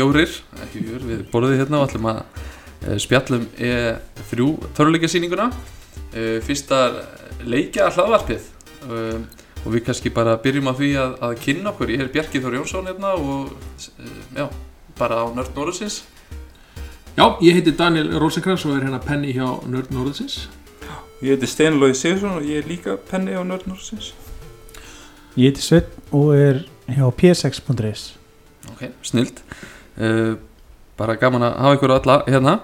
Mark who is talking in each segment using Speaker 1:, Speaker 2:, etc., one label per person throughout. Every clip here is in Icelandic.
Speaker 1: fjórir, ekki fjögur, við borðið hérna og ætlum að uh, spjallum E3 töruleikasýninguna uh, Fyrsta leikja hlaðvarpið. Uh, og við kannski bara byrjum á því að, að kynna okkur. Ég er Bjarki Þór Jónsson hérna og já, bara á Nörd Norðsins
Speaker 2: Já, ég heiti Daniel Rosenkrantz og er hérna penni hjá Nörd Norðsins
Speaker 3: Ég heiti Steinlóði Sigursson og ég er líka penni á Nördnorsins.
Speaker 4: Ég heiti Sveit og er hjá p6.is
Speaker 1: Ok, snilt uh, Bara gaman að hafa ykkur alla hérna.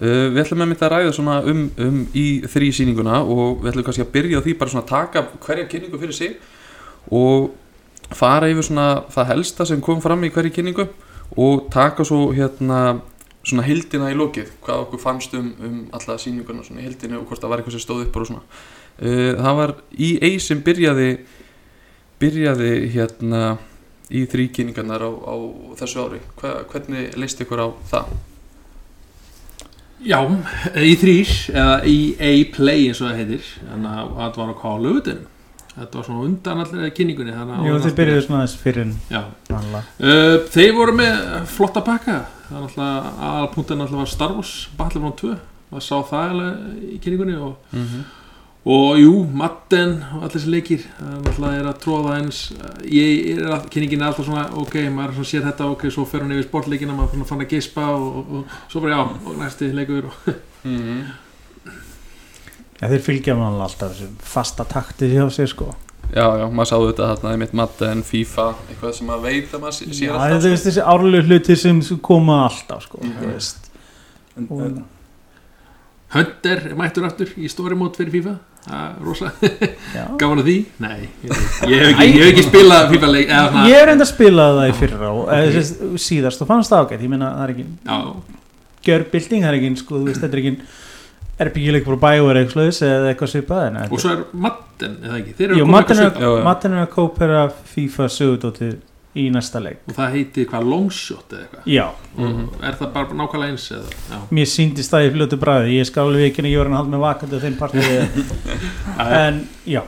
Speaker 1: Uh, Við ætlum með mitt að ræða um, um í þrý sýninguna og við ætlum kannski að byrja á því bara að taka hverja kynningu fyrir sig og fara yfir það helsta sem kom fram í hverju kynningu og taka svo hérna svona hildina í lokið, hvað okkur fannst um, um alla sýninguna svona í hildinu og hvort það var eitthvað sem stóð upp og svona. Uh, það var EA sem byrjaði byrjaði hérna í þrýkynningarnar á, á þessu ári? Hva, hvernig leist ykkur á það?
Speaker 2: Já, í þrýr eða í A-Play eins og það heitir þannig að það var á lögutin þetta var svona undan allir kynningunni þannig að
Speaker 4: Jú,
Speaker 2: allt
Speaker 4: byrjuðu svona aðeins fyrir
Speaker 2: uh, þeir voru með flotta pakka. Aðalpunktin náttúrulega var Star Wars Battlefront 2 það sá það alveg í kynningunni og,
Speaker 1: Mm -hmm.
Speaker 2: Og jú, Madden og allir þessi leikir það er náttúrulega er að tróða eins ég er að, kynningin er alltaf svona ok, maður er svona sér þetta, ok, svo fer hann yfir sportleikina maður fann að geispa og, og, og svo bara já, og næsti leikur og
Speaker 1: Mm
Speaker 4: Já, þeir fylgja mann alltaf þessu fasta takti hjá sér sko.
Speaker 1: Já, já, maður sáðu þetta þarna í mitt Madden, FIFA, eitthvað sem maður veit að maður sé- sér
Speaker 4: Já,
Speaker 1: alltaf
Speaker 4: þú veist þessi árlegu hluti sem koma alltaf sko
Speaker 1: Mhm.
Speaker 4: þú veist.
Speaker 3: En,
Speaker 4: Og-
Speaker 3: en,
Speaker 2: Hunter er mættur aftur í story mode fyrir FIFA gaman að því? Nei, ég, ég, hef, ekki, ég hef ekki spilað FIFA leik eða svona,
Speaker 4: Ég er enda að spila það í fyrra og okay. síðast og fannst það ágætt, ég meina það er ekki
Speaker 2: já,
Speaker 4: gjörbilding, það er ekki sko, þú veist, þetta er ekki RPG-leik frá Bioware eitthvað eða eitthvað svipað
Speaker 2: og svo er Madden, eða ekki? Þeir eru
Speaker 4: Jú,
Speaker 2: eitthvað
Speaker 4: er, að kópera FIFA sögudótið í næsta leik.
Speaker 2: Og það heitir hvað longshot eða eitthvað?
Speaker 4: Já,
Speaker 1: Mhm.
Speaker 2: og er það bara nákvæmlega eins eða, já,
Speaker 4: mér síndist það í fljótu bræði ég skal alveg ekki að ég var að halda með vakandi á þeim partíi en já.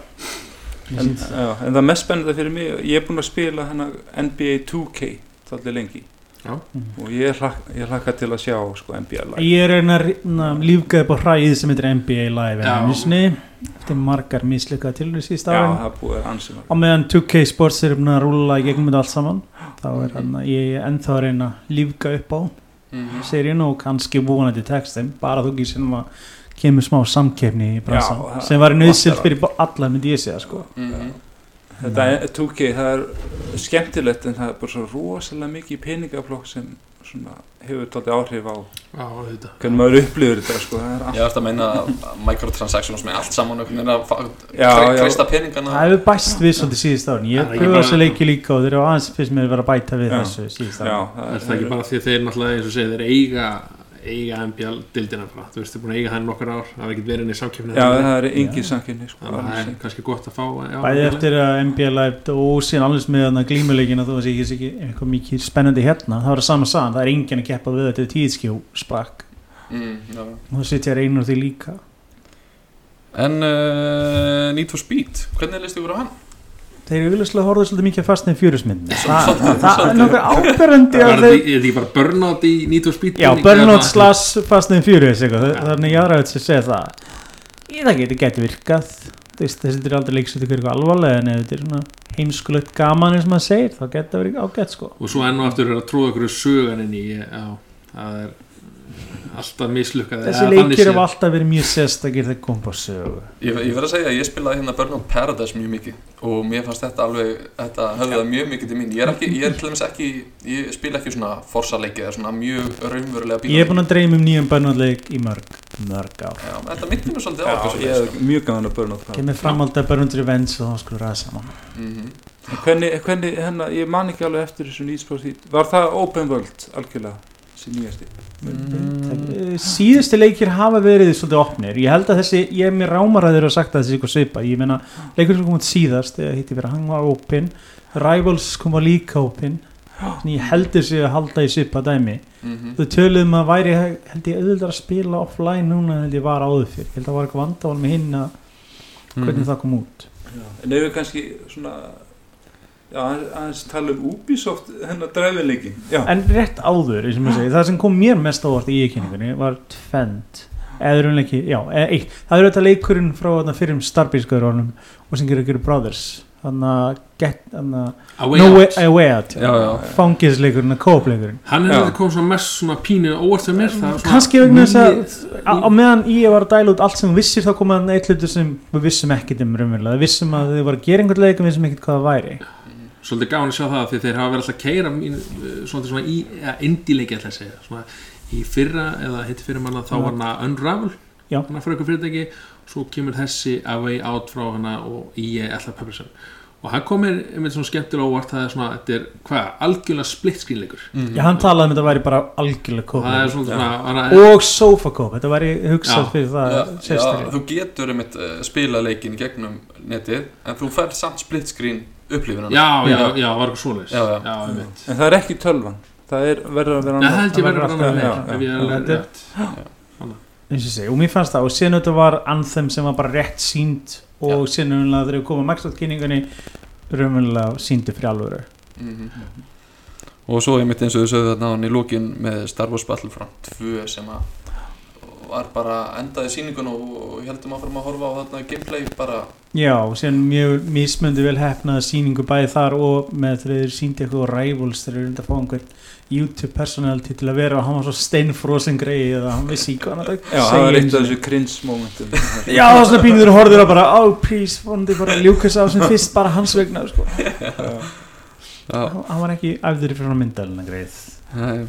Speaker 3: En, já, en það mest spennandi fyrir mig, ég er búinn að spila hana NBA 2K þallir lengi
Speaker 2: Já.
Speaker 3: og ég hlakka, ég hlakka til að sjá sko, NBA live.
Speaker 4: Ég er einn að lífgaði upp á hræðið sem heitir NBA Live sinni, eftir margar
Speaker 3: það er búið ansið
Speaker 4: á meðan 2K Sports er búin að rúla í gegnum þetta allt saman þá er hann að ég er ennþá að reyna að lífga upp á
Speaker 1: Mhm.
Speaker 4: seríun og kannski vonandi textin bara þú sem að kemur smá samkefni í bransan sem var nöðsilt fyrir alla myndi ég segja sko
Speaker 1: Mhm.
Speaker 3: Þetta er 2K, það er skemmtilegt en það er bara svo rosalega mikið peningaflokk sem svona, hefur tóltið áhrif á
Speaker 2: já,
Speaker 3: hvernig maður upplifur þetta sko. það er
Speaker 1: Ég ætti að meina að microtransactions með allt saman kreista peningana.
Speaker 4: Það hefur bæst við svolítið síðust árin. Ég
Speaker 2: bara-
Speaker 4: þessu leiki líka og þeir eru aðeins fyrst mér að vera bæta við
Speaker 3: Já.
Speaker 4: þessu síðust árin.
Speaker 3: það
Speaker 2: er ekki bara því að þeir náttúrulega eins og segja þeir eiga eiga NBA-dildina bara. Þú veist, þeir búin að eiga hann nokkur ár það hafa ekki verið inn í samkjöfni
Speaker 3: Já, það er engin
Speaker 4: Já.
Speaker 3: samkynni sko,
Speaker 2: að það er kannski gott að fá já,
Speaker 4: bæði eftir að NBA Live og síðan alveg með þarna glímuleikin að þú veist ekki, ekki eitthvað mikið spennandi hérna það var það sama saman, það er enginn að keppa við þetta er tíðskjó sprakk.
Speaker 1: Mm,
Speaker 4: og það sitja reynur því líka.
Speaker 1: En uh, Need for Speed, hvernig leist ykkur á hann?
Speaker 4: Þeir eru viljuslega horfðu svolítið mikið fast með fjörusmynd það, er nokkuð áberandi
Speaker 2: það
Speaker 4: að
Speaker 2: er því- bara burnout í Speed
Speaker 4: Já, Burnout slash Fast eitthvað,
Speaker 2: Já.
Speaker 4: þannig ég aðra að segja það. Ég það geti geti virkað. Þessi er aldrei leiksut ykkur alvarlega en ef þetta er svona heimskulegt gaman eins og maður segir, þá geti það verið ágætt sko.
Speaker 2: Og svo enn og aftur er að tróða okkur sögan inn í það er alltaf mislukkað.
Speaker 4: Þessi leikir hafa alltaf verið mjög sérstakir þegar kom på sögu.
Speaker 1: Ég, ég verð að segja að ég spilaði hérna Burnout Paradise mjög mikið og mér fannst þetta alveg, þetta höfðaði mjög mikið til mín. Ég er ekki, ég er til dæmis ekki, ég spila ekki svona forsa leikið eða svona mjög raunverulega bíla.
Speaker 4: ég er búin að dreyma um nýjum Burnout leik í mörg, mörg ár.
Speaker 1: Já, þetta myndi mér svolítið á
Speaker 3: ég
Speaker 1: leik,
Speaker 3: hef mjög gaman að burna það
Speaker 4: kemur framhald að Burnout Revenge og þá skulum ræða saman.
Speaker 1: Mhm.
Speaker 3: En Hvernig, hvernig hérna, ég man ekki alveg eftir þessu nýtspóð Var það open world algjörlega, þessi nýjasti.
Speaker 4: Mm. síðusti leikir hafa verið svolítið opnir. Ég held að þessi, ég er mér rámar að þeir hafa sagt að þessi eitthvað svipa, ég meina leikur sem kom út síðast, eða hitti verið hann var open. Rivals kom á líka open. Ég held þessi að halda í svipa dæmi.
Speaker 1: Mhm.
Speaker 4: þau töluðum að væri held ég auðvitað að spila offline núna held ég var áður fyrir, ég held að það var eitthvað vandavál með hinn að hvernig
Speaker 1: Mhm.
Speaker 4: það kom út.
Speaker 3: En ef við kannski svona já, aðeins- tala um Ubisoft hennar dræfinleikin já,
Speaker 4: En rétt áður, maður segir, það sem kom mér mest ávart í kynningunni var tvend eða raunleiki, já, eða eitt. Það er auðvitað leikurinn frá þarna fyrir starbískaðurornum og sem gerir að gera Brothers. Þannig að get, þannig að
Speaker 2: A Way
Speaker 4: No Way,
Speaker 2: Out
Speaker 4: a way Out fangisleikurinn, að kópleikurinn
Speaker 2: Hann er
Speaker 3: Já.
Speaker 2: þetta kom svona mest svona pínu óvart sem mér það
Speaker 4: kannski vegna þess að á, meðan ég var að dæla út allt sem vissir þá kom að eitt hlutur sem við vissum ekkit um raunverulega, við vissum að þið var að gera einhvern leik
Speaker 2: svolítið gáðan að sjá það því þeir hafa verið alltaf að keira mín, svona, svona í ja, indie-leiki ætla að segja svona, í fyrra eða hitt fyrir manna þá
Speaker 4: Já.
Speaker 2: var hana Unravel
Speaker 4: Já.
Speaker 2: hana fyrir ykkur fyrirtæki svo kemur þessi A Way Out frá hana og ætla að publisher og hann komir einmitt svona skemmtilega óvart það er svona, þetta er hvað, algjörlega split screenleikur
Speaker 4: Já, hann talaði um að þetta væri bara algjörlega
Speaker 2: og það er
Speaker 4: kópleikur
Speaker 2: svona,
Speaker 1: Já.
Speaker 2: svona hana,
Speaker 4: og sofa kóp, þetta væri hugsað
Speaker 2: Já.
Speaker 4: fyrir það
Speaker 1: Já,
Speaker 4: sérstaklega.
Speaker 1: þú getur einmitt uh, spila leikin í gegnum netið en þú fær samt split screen upplifunum
Speaker 2: já, já, já, var eitthvað svoleiðis.
Speaker 1: Já, já.
Speaker 2: já, einmitt.
Speaker 3: En það er ekki tölvan. Það er verður að vera
Speaker 2: Nei, það held ég verður
Speaker 4: var
Speaker 2: bara annar ég
Speaker 4: eins og ég segi, og mér fannst það og síðan þetta var Anthem sem var bara rétt sínt og síðan umlega þegar við komum að Microsoft kynningunni raunverulega síndi fyrir alvöru.
Speaker 1: Mhm. og svo einmitt eins og þau sögðu þarna á hann í lókin með Star Wars Battlefront 2 sem að var bara endaði sýningun og, og heldum að fara að horfa á þarna gameplay bara.
Speaker 4: Já, og síðan mjög mismöndi vel hefnaða síningu bæði þar og með þegar þeir síndi eitthvað Rivals þeir eru að fá einhvern YouTube personality til að vera og hann var svo steinfrosin greið eða hann vissi hvað hann
Speaker 3: já, það er eitt af þessu cringe momentum.
Speaker 4: Já, það er svona pínur horfður að bara oh please, vonandi bara ljúkast á sem fyrst bara hans vegna sko.
Speaker 1: já,
Speaker 4: hann hann var ekki æfður í fyrir myndalina greið
Speaker 1: Nei.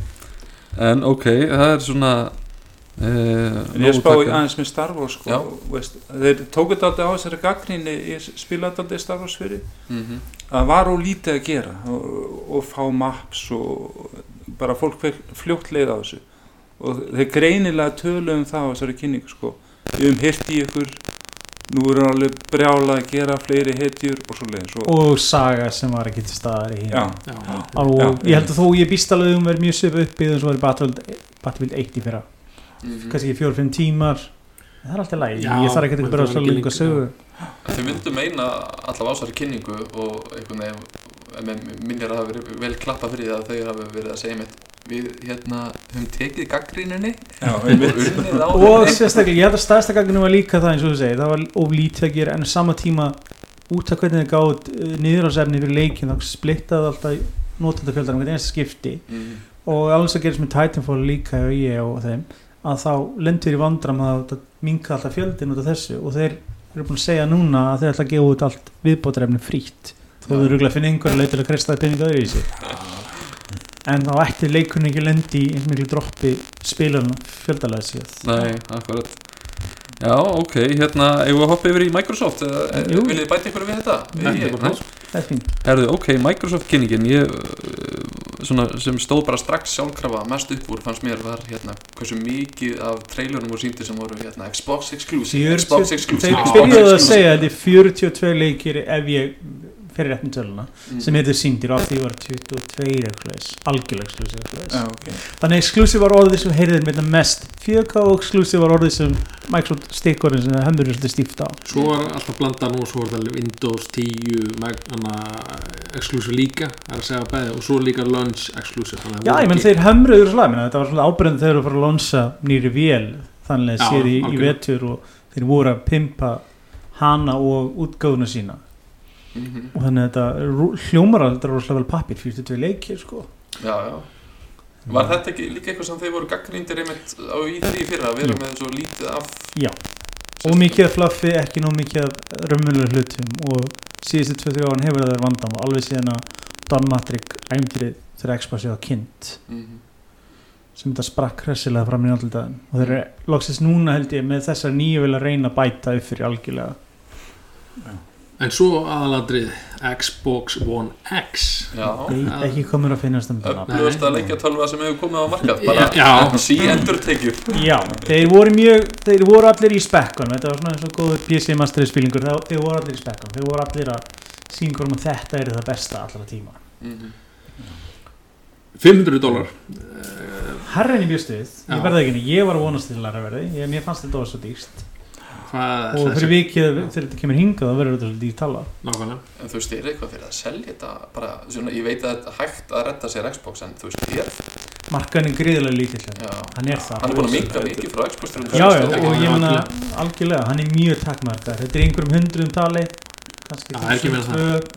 Speaker 1: en ok, það er svona
Speaker 3: En ég spá í aðeins með Star Wars sko, veist, þeir tóku þetta á þessari gaggrinni ég spilaði þetta Star Wars fyrir.
Speaker 1: Mm -hmm.
Speaker 3: að var og lítið að gera og, og fá maps og bara fólk fljótt leið á þessu. Og þeir greinilega tölu um það á þessari kynningu sko. Við höfum hirt í ykkur nú er alveg brjála að gera fleiri hetjur og svo leiðis og,
Speaker 4: og saga sem var ekki til staðar í
Speaker 3: já,
Speaker 2: já,
Speaker 4: og
Speaker 3: Já.
Speaker 4: ég held að þó ég býst alveg um verið mjög söp uppið eins og verið Battlefield 1 í fyrra
Speaker 1: Mhm.
Speaker 4: kannski ekki fjór-fimm tímar. Það er alltaf lægi,
Speaker 2: Já,
Speaker 4: ég þarf ekki að
Speaker 2: var
Speaker 4: svo lengur
Speaker 2: lengur,
Speaker 4: sögu.
Speaker 1: Þau myndu meina allavega ásari kynningu og einhvern veginn minnir að það verið vel klappa fyrir það að þau hafi verið að segja mitt við hérna höfum tekið gaggríninni
Speaker 3: já,
Speaker 1: og
Speaker 4: sérstaklega, ég held að stærsta gagninu var líka það eins og þú segir, það var of lítið að gera en sama tíma út af hvernig þið gátt niðurásefni fyrir leikin þá splittaði alltaf notendafjöldan um hvernig einasta skipti.
Speaker 1: Mhm.
Speaker 4: og alveg að gerist með Titanfall líka og ég og þeim að þá lendur í vandram að það minka alltaf fjöldin út af þessu. Og þeir eru búin að segja núna að þeir ætla að gefa út allt viðbótarefni frítt. Þó þau eru að finna einhverja leið til að kristað peninga öðru í sig en þá ætti leikunni ekki lendi í miklu droppi spilarna fjöldalega síðan
Speaker 1: Nei, akkurat Já, ok, hérna, eigum við hoppa yfir í Microsoft eða
Speaker 4: Jú.
Speaker 1: viljið þið bæta ykkur við þetta?
Speaker 2: Nei,
Speaker 1: Ég- nei.
Speaker 4: það er fínt
Speaker 1: Herðu, ok, Microsoft kynningin ég, uh, svona, sem stóð bara strax sjálfkrafa mest upp úr fannst mér var hérna, hversu mikið af trailerum og síndir sem voru hérna, Xbox exclusive
Speaker 4: 40
Speaker 1: Xbox exclusive
Speaker 4: þeir byrjuðu að segja að þetta er 42 leikir ef ég fyrir réttin töluna
Speaker 1: Mm.
Speaker 4: sem heitir síndir og því var 22 exclusive, algjörlega exclusive exclusive.
Speaker 3: Já, ok.
Speaker 4: þannig exclusive var orðið sem heyrðir með það mest 4K og exclusive var orðið sem Microsoft stikkorinn sem hendur er svolítið stíft á
Speaker 2: svo var alltaf blanda nú svo var það Windows 10 Mac, hana, exclusive líka það er að segja bæði og svo líka launch að
Speaker 4: Já, ég menn þeir hömruður slag þetta var svona ábyrðan þegar að fara að lonsa nýri vél þannig
Speaker 2: Já,
Speaker 4: séð í, vetur og þeir voru að pimpa hana og útgáðuna sína
Speaker 1: Mhm.
Speaker 4: og þannig að þetta rú- hljómar að þetta er rosalega vel pappir 42 leikir sko.
Speaker 1: Já, já. Var þetta ekki líka eitthvað sem þeir voru gaggríndir einmitt á í því fyrra að vera
Speaker 4: Jú.
Speaker 1: með svo lítið af
Speaker 4: Já, og mikið af flaffi, ekki nóg mikið af raunmjölu hlutum. Og síðustu 2-3 árin hefur það verið vandam og alveg síðan að Don Matrick æmtrið þegar Xbox var kynnt.
Speaker 1: Mhm.
Speaker 4: sem þetta sprakk hressilega fram í náttúrulega og þeir eru loksist núna held ég með þessar nýju vil að reyna að bæta upp fyrir algjörlega
Speaker 2: en svo aðaladrið Xbox One X.
Speaker 1: Já.
Speaker 4: Veit ekki mér að finnast um þetta
Speaker 1: Öflugast að leikja tölva sem hefur komið á markað bara
Speaker 2: Já.
Speaker 1: sí endur tekjur.
Speaker 4: Já, þeir voru mjög þeir voru allir í spekkunum. Þetta var svona eins og góður PC Master spilingur þeir, voru allir í spekkunum, þeir voru allir að sína hverjum að þetta er það besta allra tíma.
Speaker 1: Mhm.
Speaker 2: 500 dólar.
Speaker 4: Herren í bjöstuð,
Speaker 2: Já.
Speaker 4: ég verði ekki henni, ég var að vonast til að verði, ég, mér fannst þetta var svo dýrst
Speaker 2: hvað
Speaker 4: og fyrir vikið þegar þetta kemur hingað þá verður þetta svolítið í tala
Speaker 2: nákvæmlega.
Speaker 1: En þú veist, er eitthvað fyrir að selja þetta bara, svona, ég veit að þetta er hægt að redda sér Xbox en þú veist, ég,
Speaker 4: markaðin er gríðilega lítill hérna.
Speaker 1: já,
Speaker 4: hann er það.
Speaker 1: Hann er búin að minka mikið frá Xbox 360
Speaker 4: já, já, og ég meina algjörlega, hann er mjög takkmarkað þetta er einhverjum hundruðum tali kannski
Speaker 2: Já, ekki meira það.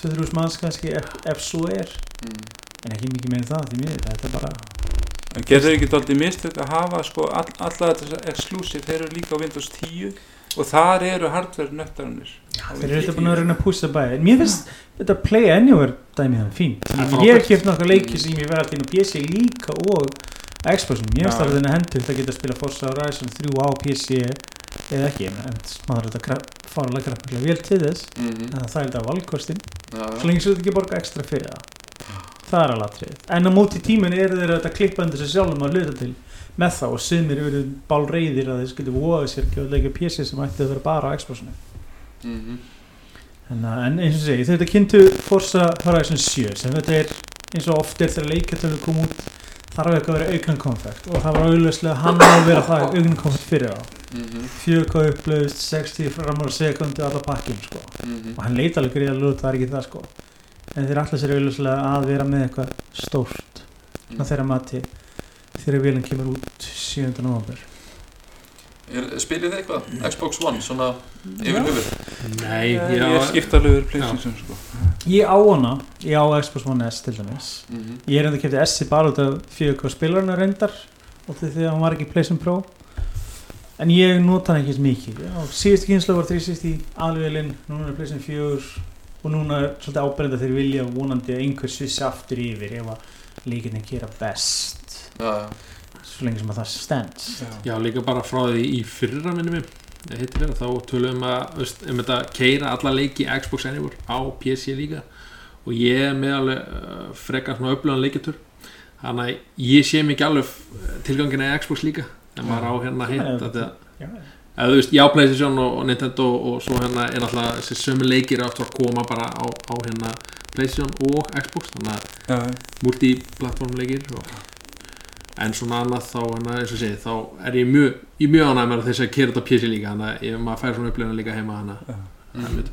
Speaker 4: 2-3 manns kannski ef, ef svo er.
Speaker 1: Mm.
Speaker 4: en ekki mikið meira en það því miður, þetta er bara
Speaker 3: En gerður ekki dálítið mistök að hafa sko all, alla þetta exclusive, þeir eru líka á Windows 10 og þar eru hardware nöttarunir.
Speaker 4: þeir eru þetta búin að reyna að pússa bæði en mér finnst þetta Play Anywhere dæmið það fínt ég hef kjöpt nokkar leiki sem ég verði alltaf inn á PC líka og Xboxum, mér finnst
Speaker 3: Já.
Speaker 4: það að hendur það geta að spila Forza Horizon 3 á PC eða ekki, en maður er þetta fáralega grafnilega vel til þess.
Speaker 1: Mhm.
Speaker 4: en það er þetta valkostin.
Speaker 1: Já,
Speaker 4: svo lengi svo þetta ekki borga ekstra fyrir það það er alveg atrið en á móti tíminn eru þeir að klippa undir sig sjálfum að hluta til með það og sumir eru bálreiðir að þeir skilja voða sér að leika PC sem ætti að vera bara á Xboxinu
Speaker 1: Mhm.
Speaker 4: en, að- en eins og segi þetta kynntu Forza Horizon 7 sem þetta er eins og oft er þegar leikatölu kom út þarf ekki að vera auknan konfekt og það var auðvitað hann á að vera það auknan konfekt fyrir á
Speaker 1: Mhm.
Speaker 4: 4K upplöðust 60 framar á sekundi allar pakkin sko
Speaker 1: Mhm.
Speaker 4: og hann leit alveg gríðarlega út, það er ekki það sko en þeir ætla sér auðvitað að vera með eitthvað stórt mm. þeirra mati þegar vélinn kemur út 7. november
Speaker 1: Er- Spilið þið eitthvað? Xbox One, svona yfir höfuð
Speaker 2: nei,
Speaker 3: ég
Speaker 2: já,
Speaker 3: er skiptalögur PlayStation sko.
Speaker 4: ég á hana, ég á Xbox One S til dæmis
Speaker 1: Mhm.
Speaker 4: ég er enda að kæfti S bara út af 4K spilarna reyndar og því því að hann var ekki PlayStation Pro en ég nota hann ekki svo mikið og síðustu kynslu var 360 alvegilinn, núna er PlayStation 4 og núna er svolítið að þeir vilja vonandi að einhver svissi aftur yfir ef að líkinni gera best.
Speaker 1: Já, já.
Speaker 4: svo lengi sem að það stends
Speaker 2: já, líka bara frá því í fyrra minni mig heitir það, þá tölum að veist, um þetta keira alla leiki Xbox Anywhere á PC líka. Og ég er með alveg uh, frekar svona öflugan leikitur þannig að ég sé mikið alveg tilgangina í Xbox líka. En maður á hérna hitt
Speaker 4: Já,
Speaker 2: að það
Speaker 4: Já,
Speaker 2: eða þú veist, já Playstation og, og Nintendo og svo hérna er náttúrulega þessi sömu leikir aftur að koma bara á, á hérna Playstation og Xbox þannig að
Speaker 3: Já,
Speaker 2: multi-platform leikir og, en svona annað þá hérna, eins og sé, þá er ég mjög er mjög ánægð með þess að kera þetta PC líka þannig að ég, maður fær svona upplifuna líka heima þannig
Speaker 3: Já.
Speaker 2: að mm.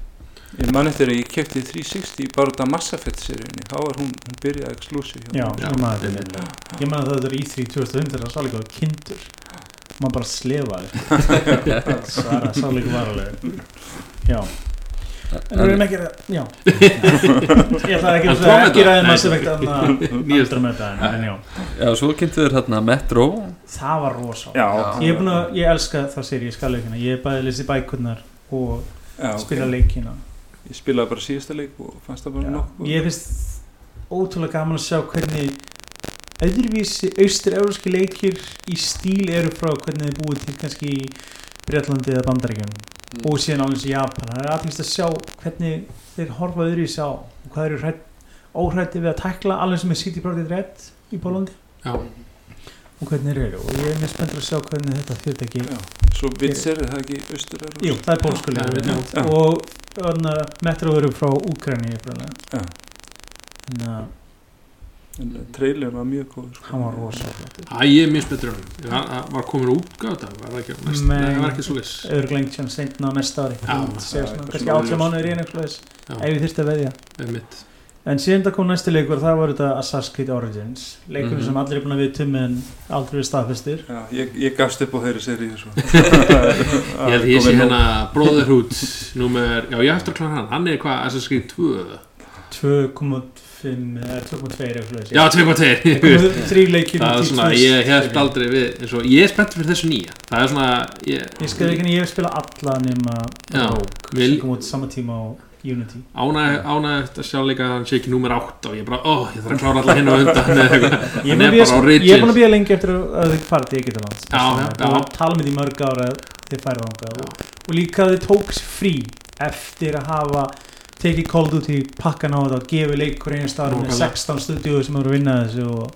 Speaker 3: ég man eftir að ég kefti 360 bara út af Mass Effect seríunni þá var hún, hún byrjaði exclusive hjá
Speaker 4: já,
Speaker 3: mér.
Speaker 4: ég maður þetta ég maður það þetta er í 3 2005 þegar það sá líka kindur maður bara slefaði svara, sá líka varulega já. En við erum ekki að, já. Ég ætla ekki að
Speaker 2: Andromeda?
Speaker 4: ekki ræði
Speaker 2: Nei.
Speaker 4: maður sem ekkert
Speaker 2: Nýjasta.
Speaker 4: Andromeda en, en já,
Speaker 1: Já, svo kynntu þér hérna Metro.
Speaker 4: Það var rosa.
Speaker 3: Já,
Speaker 4: ég er búin að, ég elska það séri, ég skal leikina ég er bæði að lesa bækurnar og spila leikina.
Speaker 3: Ég spilaði bara síðasta leik og fannst það bara
Speaker 4: Já,
Speaker 3: nokkuð
Speaker 4: ég finnst ótrúlega gaman að sjá hvernig öðruvísi austur-euróski leikir í stíl eru frá hvernig þið búið til kannski í Breitlandi eða Bandaríkjum
Speaker 1: Mm.
Speaker 4: og síðan alveg í Japan. Það er aðeins að sjá hvernig þeir horfa öðruvísi á og hvað eru hrætt, óhrætti við að tækla alveg sem er City Project Red í Pólandi
Speaker 2: já,
Speaker 4: og hvernig þeir eru. Og ég er mjög spenntur að sjá hvernig þetta fyrirtæki
Speaker 3: Já, svo Vitser, er það ekki austur
Speaker 4: Jú, það er
Speaker 2: já.
Speaker 4: og Metro eru frá Úkræni þannig að
Speaker 3: Trailer var mjög góð sko.
Speaker 4: hann var rosalega
Speaker 2: Æ, ég er mjög spettur um það var komin var það ekki, var ekki svo viss
Speaker 4: öðruglengt sem seinna á næsta ári. Kannski
Speaker 3: svona
Speaker 4: 80
Speaker 3: ljós.
Speaker 4: mánuður í einu ef ég þyrfti að veðja.
Speaker 2: Mitt
Speaker 4: en síðan það kom næsti leikur það var þetta Assassin's Creed Origins. Leikur
Speaker 2: Mhm.
Speaker 4: sem allir er búin að við tummi en aldrei við staðfestir.
Speaker 3: Já, ég, ég gafst upp á þeirri seríu svo.
Speaker 2: ég held ég sé hérna Brotherhood númer, já ég eftir að klára hann hann er hvað, Assassin's Creed 2
Speaker 4: 2,5 eða 2,2 eitthvað
Speaker 2: já, 2.2
Speaker 4: þrý leikir
Speaker 2: það er svona, ég held aldrei við eins og ég er spennt fyrir þessu nýja. Það er svona ég,
Speaker 4: ég skal ekki ég hef spilað alla nema
Speaker 2: vil-
Speaker 4: sem kom út sama tíma á Unity.
Speaker 2: Ánægt að sjá líka að hann sé ekki númer 8 og ég bara, ó, ég þarf að klára alla hinn og undan.
Speaker 4: Ég er
Speaker 2: er
Speaker 4: búin
Speaker 2: á
Speaker 4: að er að býja lengi eftir að að þið farið
Speaker 2: já, já.
Speaker 4: og tala með því mörg ára að þið færið þangað. Og, líka að þið tóks frí eftir að hafa tekið Call of Duty pakkan á þetta og gefið leikur einu staður með
Speaker 2: Nákvæmlega.
Speaker 4: 16 stúdíu sem eru að vinna að þessu og,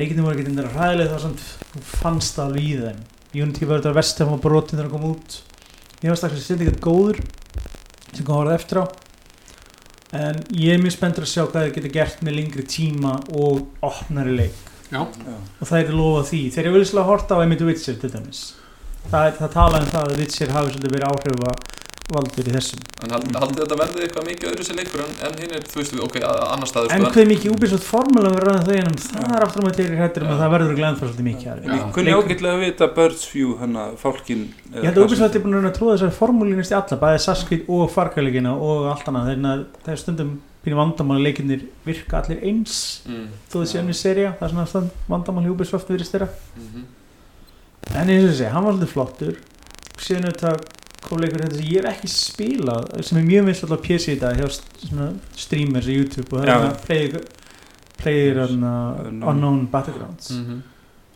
Speaker 4: leikinu voru ekki þetta ræðileg þá samt þú fannst það alveg í þeim. Unity var þetta verst þegar maður brotin þegar það kom út. Ég var að setja eitthvað góður sem kom að horfa eftir á. En ég er mjög spenntur að sjá hvað þið geta gert með lengri tíma og opnari leik.
Speaker 2: Já,
Speaker 4: og það er lofa því. Þegar ég vil svolítið horta á Emmett Witcher til dæmis. Það, það um að valdur í þessum.
Speaker 1: En hald, haldið þetta verði eitthvað mikið öðru sér leikur en, en hinn er, þú veist, ok, annar staður
Speaker 4: en
Speaker 1: sko,
Speaker 4: hvað mikið Ubisoft formúla verður ræðan þau en það er aftur á maður til hrættur um að það verður glæðan fyrir svolítið mikið.
Speaker 3: Ég kunni ágætlega að vita Birds View hann að fálkin
Speaker 4: ég held að Ubisoft er búin að reyna að trúa þessari formúlinist í alla bæði Saskvít og Farkvæleikina og allt annað. Þegar það er stundum pínu vandamáli leikinnir virka allir eins
Speaker 1: mm,
Speaker 4: þó þessi önnur serja, það er svona stand vandamáli Ubisoft virðist þeirra
Speaker 1: mm
Speaker 4: en eins og þessi, hann var svolítið flottur. Síðan auðvitað kom leikur þetta sem ég hef ekki spilað sem er mjög vinsall á PC í dag hjá streamers í YouTube og það er player,
Speaker 3: Yes.
Speaker 4: unknown, Battlegrounds.
Speaker 1: -hmm.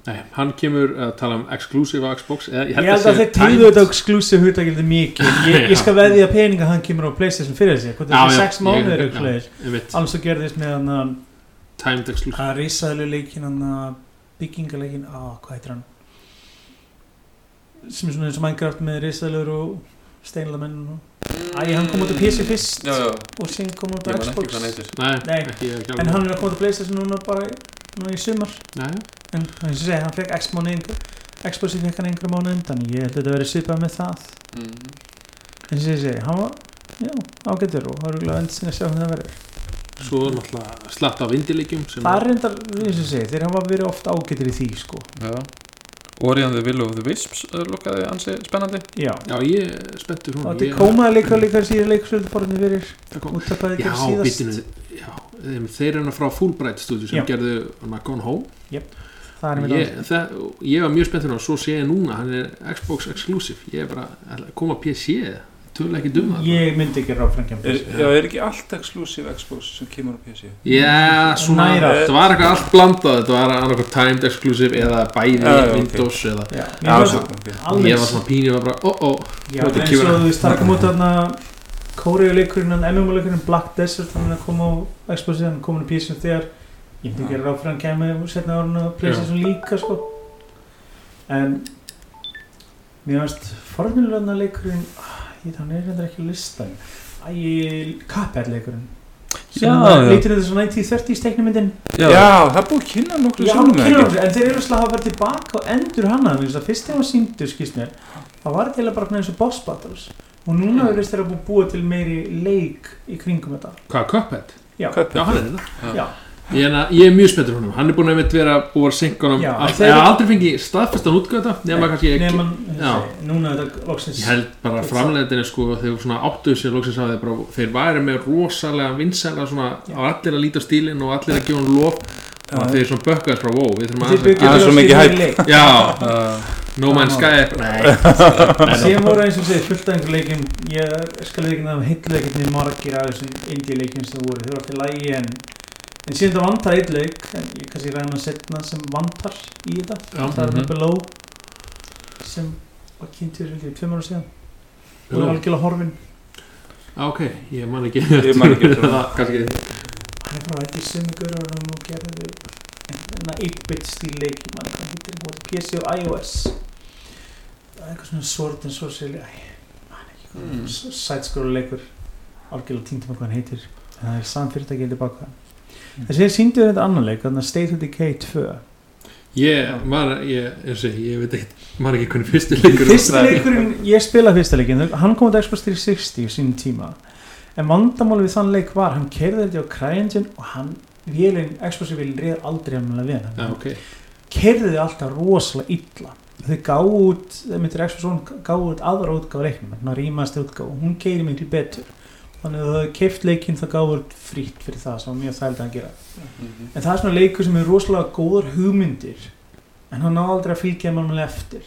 Speaker 2: Nei, hann kemur að tala um exclusive á Xbox eða,
Speaker 4: ég held að
Speaker 2: sé
Speaker 4: þeir tegðu þetta exclusive hugtakildi mikið. Ég, ég skal
Speaker 2: Já.
Speaker 4: veðja peninga að hann kemur á Playstation fyrir þessi hvort þessi
Speaker 2: já,
Speaker 4: sex mánuður alls og gerðist með hann að
Speaker 2: timed exclusive.
Speaker 4: að risaðlu leikin hann að byggingaleikin á, hvað heitir hann sem er svona eins og Minecraft með risaðlur og steinlamenn og Æ, hann kom út á PC fyrst
Speaker 1: Já, já,
Speaker 4: og síðan kom út á
Speaker 1: ég man ekki
Speaker 4: Xbox.
Speaker 1: hvað hann heitir.
Speaker 2: Nei,
Speaker 4: Nei,
Speaker 2: ekki, ekki
Speaker 4: en hann er að koma til Playstation núna bara núna í sumar.
Speaker 2: Nei,
Speaker 4: en eins og segja, hann fekk X mánu Xboxi fekk hann einhverja mánu undan. Ég held að þetta verið svipað með það.
Speaker 1: Mm.
Speaker 4: En sem ég segi, hann var já, ágættur og er glæð endur sinni að sjá hvernig það verður.
Speaker 2: Svo er náttúrulega slatt af indileikjum sem
Speaker 4: það er reyndar, eins og ég segi, þeir hafa verið oft ágættur í því sko.
Speaker 1: Já Ori and the Will of the Wisps uh, lukkaði ansi spennandi.
Speaker 4: Já,
Speaker 2: Já, ég er spenntur hún
Speaker 4: þetta komaði líka líka síðan leiksvöldu forðinu fyrir
Speaker 2: kom,
Speaker 4: út af
Speaker 2: Já,
Speaker 4: gerði síðast
Speaker 2: bitinu Já, þeim- þeir eru frá Fulbright Studio sem
Speaker 4: Já.
Speaker 2: gerðu hana Gone Home.
Speaker 4: Það er með
Speaker 2: ég, það, ég var mjög spenntur og svo sé ég núna hann er Xbox exclusive. Ég er bara að koma að PC tölu ekki dum það.
Speaker 4: Ég myndi ekki ráð
Speaker 3: er, Já, er ekki allt exclusive Xbox sem kemur á PC?
Speaker 2: Já, svona, þetta var eitthvað allt blandað þetta var annarkoð timed exclusive eða bæði
Speaker 3: ok.
Speaker 2: Windows eða
Speaker 3: svo,
Speaker 2: ég var svona pínu og bara, ó, ó.
Speaker 4: Eins
Speaker 2: kemur
Speaker 4: og
Speaker 2: að-
Speaker 4: þú veist, það kom út þarna Kóriuleikurinn, MMO-leikurinn Black Desert, hann er að koma á Xbox hann komin á PC þegar. Ég myndi ekki ráð hann kemur setna árun og Playstation líka sko. En mér finnst forðnilega leikurinn ég þannig er þetta ekki að lista Æ, Cuphead leikurinn sem
Speaker 1: Já,
Speaker 4: já,
Speaker 1: já.
Speaker 4: lítur þetta svo 1930s teiknumyndin
Speaker 3: Já, það er búið kynna nokkru
Speaker 4: Já,
Speaker 3: sinnum, eða
Speaker 4: kynna
Speaker 3: ekki?
Speaker 4: okkur, en þeir eru slag að verið tilbaka og endur þannig að fyrst þegar hann skýst mér það var til að bara svona eins og boss battles og núna verðist þeir að búið búa til meiri leik í kringum þetta
Speaker 2: Hvað, Cuphead?
Speaker 4: Já.
Speaker 2: Já, hann er þetta
Speaker 1: Já.
Speaker 2: Ég er, ég er mjög spenntur honum, hann er búin að vera búin að synka
Speaker 4: þeir-
Speaker 2: ég haf aldrei fengið staðfestan útgöta nema kannski ekki,
Speaker 4: er þetta loksins
Speaker 2: ég held bara framleiðinni sko, þegar svona áttuðu sér loksins að þeir, bara, þeir væri með rosalega vinsæla svona, á allir að líta stílinn og allir að gefa hann lof. Og þeir svona bökkaðist frá wow, við þurfum að
Speaker 3: Það. er svo mikið
Speaker 4: leik.
Speaker 2: Já, No Man's Sky. Nei,
Speaker 4: Síðan voru eins og segir fullt af einhver leikim ég skal ekki nefna heitleikinn margir af þessum indie leikim sem voru þeir eru alltaf lægi en en síðan það vantar eitt leik en ég kannski ræðum að setna sem vantar í þetta.
Speaker 2: Já.
Speaker 4: það er
Speaker 1: Mhm.
Speaker 4: með Below sem var kynntur fyrir tveim ára síðan. Og er
Speaker 2: Below.
Speaker 4: algjörlega horfin.
Speaker 2: Já, ok, ég man ekki.
Speaker 3: Ég man ekki
Speaker 2: það kannski.
Speaker 4: Hann er frá þetta í sömu görðunum og gerði enna 8-bit stíl leik ég man ekki hvað hittir hún PC og iOS það er eitthvað svona sword and sorcery æ, man ekki hvað
Speaker 1: Mm.
Speaker 4: sidescroll leikur. Algjörlega týndum hvað hann heitir. En það er saman fyrirtækið tilbaka Þessi er síndu þetta annan leik þannig að State of Decay 2
Speaker 2: Ég, man, ég, og ég veit ekki man ekki hvernig fyrstu leikur
Speaker 4: fyrsta leikurinn, ég spila fyrsta leikin hann kom á Xbox 360 í sínum tíma. En vandamál við þann leik var hann kerði þetta á CryEngine og hann vélinn, Xbox vélinn reyð aldrei alveg vel
Speaker 2: Já,
Speaker 4: hann
Speaker 2: ok.
Speaker 4: Kerði þið alltaf rosalega illa. Þau gáðu út, þeir myndir Xbox gáðu út aðra útgáfa reiknum þannig að rýmast útgáfa, hún keiri miklu betur þannig að þau keift leikinn það gáðu út frýtt fyrir það sem var mjög þægilega að gera.
Speaker 1: Mhm.
Speaker 4: en það er svona leikur sem er rosalega góðar hugmyndir en hann aldrei að fylgja mann eftir.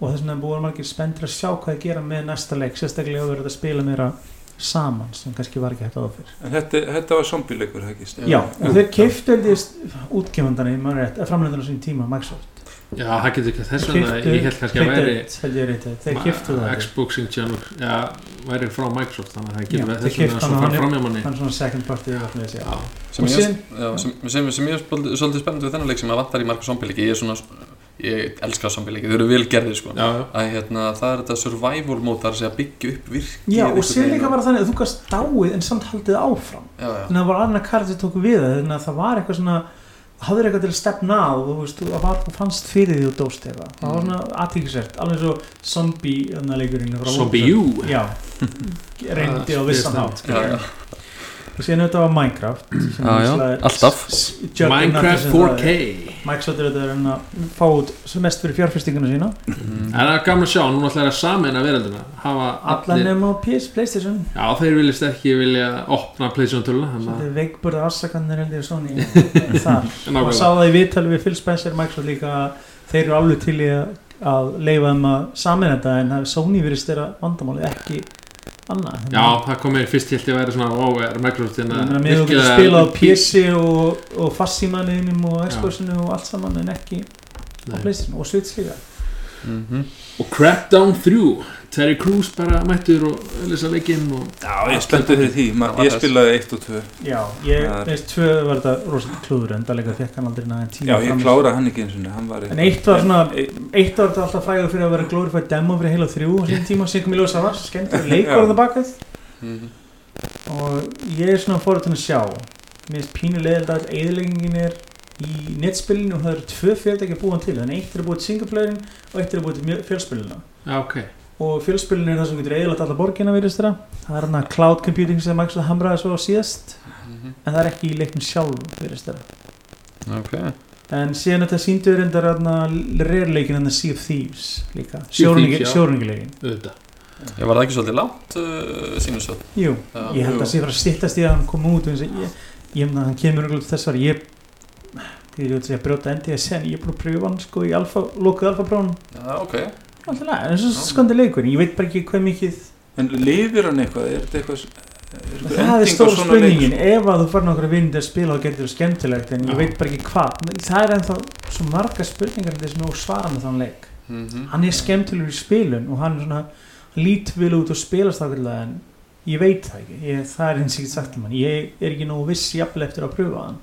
Speaker 4: Og þess vegna búin margir spenntir að sjá hvað að gera með næsta leik sérstaklega að vera að spila meira saman sem kannski var ekki hægt áður fyrr.
Speaker 3: En þetta, þetta var zombie-leikur, það ekki?
Speaker 4: já, og þeir keiftu ég útgefandana í maður rétt, framlendana sín tíma Microsoft
Speaker 2: Já, það getur ekki þess vegna ég held kannski að
Speaker 4: það
Speaker 2: Xbox Engine já, væri frá Microsoft þannig að það getur verið þess svo
Speaker 4: hann,
Speaker 2: fara fram hjá manni.
Speaker 4: hann er svona second party þessi
Speaker 2: Já,
Speaker 1: sem ég er svolítið spennandi við þennan leik sem að vantar í marga zombie-leiki ég er svona, ég elska zombie-leiki þau eru vel gerðir sko. Að hérna, það er þetta survival mode þar að segja byggja upp virkið
Speaker 4: já, og sér líka bara þannig að þú gast dáið en samt haldið áfram. Þannig að það var annar karti tóku við það þannig að það var eitthvað svona hafður eitthvað til að stefna á þú veist, þú var fannst fyrir því þú dóst eitthvað. Það var svona aðtíkisert, alveg svo zombie þarna leikurinn frá
Speaker 2: Zombie
Speaker 4: Wolfenstein.
Speaker 2: U.
Speaker 4: Já, reyndi á
Speaker 2: Ah,
Speaker 4: vissan hátt síðan þetta var Minecraft sem
Speaker 1: Já, alltaf.
Speaker 2: Minecraft
Speaker 4: sem það er.
Speaker 2: 4K
Speaker 4: Microsoft er þetta að fá út mest fyrir fjárfestinguna sína
Speaker 1: Mm.
Speaker 2: En það er gaman að sjá, núna ætlar að sameina veröldina hafa
Speaker 4: allan nema á PS, Playstation
Speaker 2: Já, þeir viljast ekki vilja opna Playstation töluna
Speaker 4: þetta
Speaker 2: þannig
Speaker 4: er veikburða afsakanir held ég Sony þar og sá það í viðtali við Phil Spencer Microsoft líka þeir eru alveg til í að, að leifa þeim að samin þetta en það er Sony virðist þeirra vandamáli ekki annað
Speaker 2: Já, það kom mér fyrst ég að vera svona Ó, er Microsoft
Speaker 4: Ég
Speaker 2: hérna
Speaker 4: mér þú getur
Speaker 2: virkilega-
Speaker 4: spilað á PC og, og fassímaninum og Xboxinu og allt saman en ekki á
Speaker 2: Nei.
Speaker 4: Playstation og Switch líka
Speaker 1: Mhm.
Speaker 2: Og Crackdown 3 Terry Crews bara mættur og lesa leikinn og
Speaker 3: Já, ég spenntur fyrir því, Ma,
Speaker 1: Það var
Speaker 3: ég spilaði 1 og 2
Speaker 4: Já, ég veist tvö var þetta rosalega klúður en það leika fekk hann aldrei næðan tíma
Speaker 3: Já, ég kláraði hann ekki eins og hann var
Speaker 4: En eitt var svona,
Speaker 3: E-
Speaker 4: eitt var þetta alltaf fræður fyrir að vera glorified demo fyrir heila þrjú og síðan tíma sem kom í ljósa var skemmtur leikur
Speaker 3: Já.
Speaker 4: á það bakað
Speaker 1: Mhm.
Speaker 4: og ég er svona fórhættin að sjá. Mér finnst pínu leiðild að eðileggingin er í netspilinu og það eru tvö fyrirtæki að búa hann til. Þannig eitt er að búa til singleplayerin og eitt er að búa til fjölspilina
Speaker 2: Já, ok
Speaker 4: og fjölspilinu er það sem getur eðilegt alla borgina virðist þeirra það er hann að cloud computing sem Microsoft hamraði svo á síðast.
Speaker 1: Mhm.
Speaker 4: en það er ekki í leiknum sjálf virðist þeirra
Speaker 1: Ok.
Speaker 4: En síðan þetta síndu reyndar reyðleikin en Sea of Thieves líka.
Speaker 2: Sea of Thieves, já.
Speaker 4: sjórningileikin
Speaker 2: Auðvitað.
Speaker 1: Ég var það ekki svolítið langt uh, sínum svo
Speaker 4: Jú,
Speaker 1: Já,
Speaker 4: ég held að sé bara stýttast í að hann kom út eins og ég, ég að hann kemur örugglega þess var ég ég vil segja brjóta endi að sen ég er búin að pröfa hann sko í alfa, lokuð alfa brónum
Speaker 1: Já, ok
Speaker 4: alltaf lega, en svo skondi leikur ég veit bara ekki hvað mikið
Speaker 3: En lifir hann eitthvað, er þetta eitthvað er einhver
Speaker 4: það er stór spurningin, ef að þú okkur að vinna að spila og getur það skemmtilegt en
Speaker 2: Já.
Speaker 4: ég veit bara ekki hvað. Það er ennþá svo marga spurningar þess að svara með þann leik.
Speaker 1: Mhm.
Speaker 4: hann er skemmtilegur í spilun og hann er svona vel út og spilast ákveðlega en ég veit það ekki. Ég, það er eins og ég get sagt um hann ég er ekki nógu viss jafnvel eftir að pröfa hann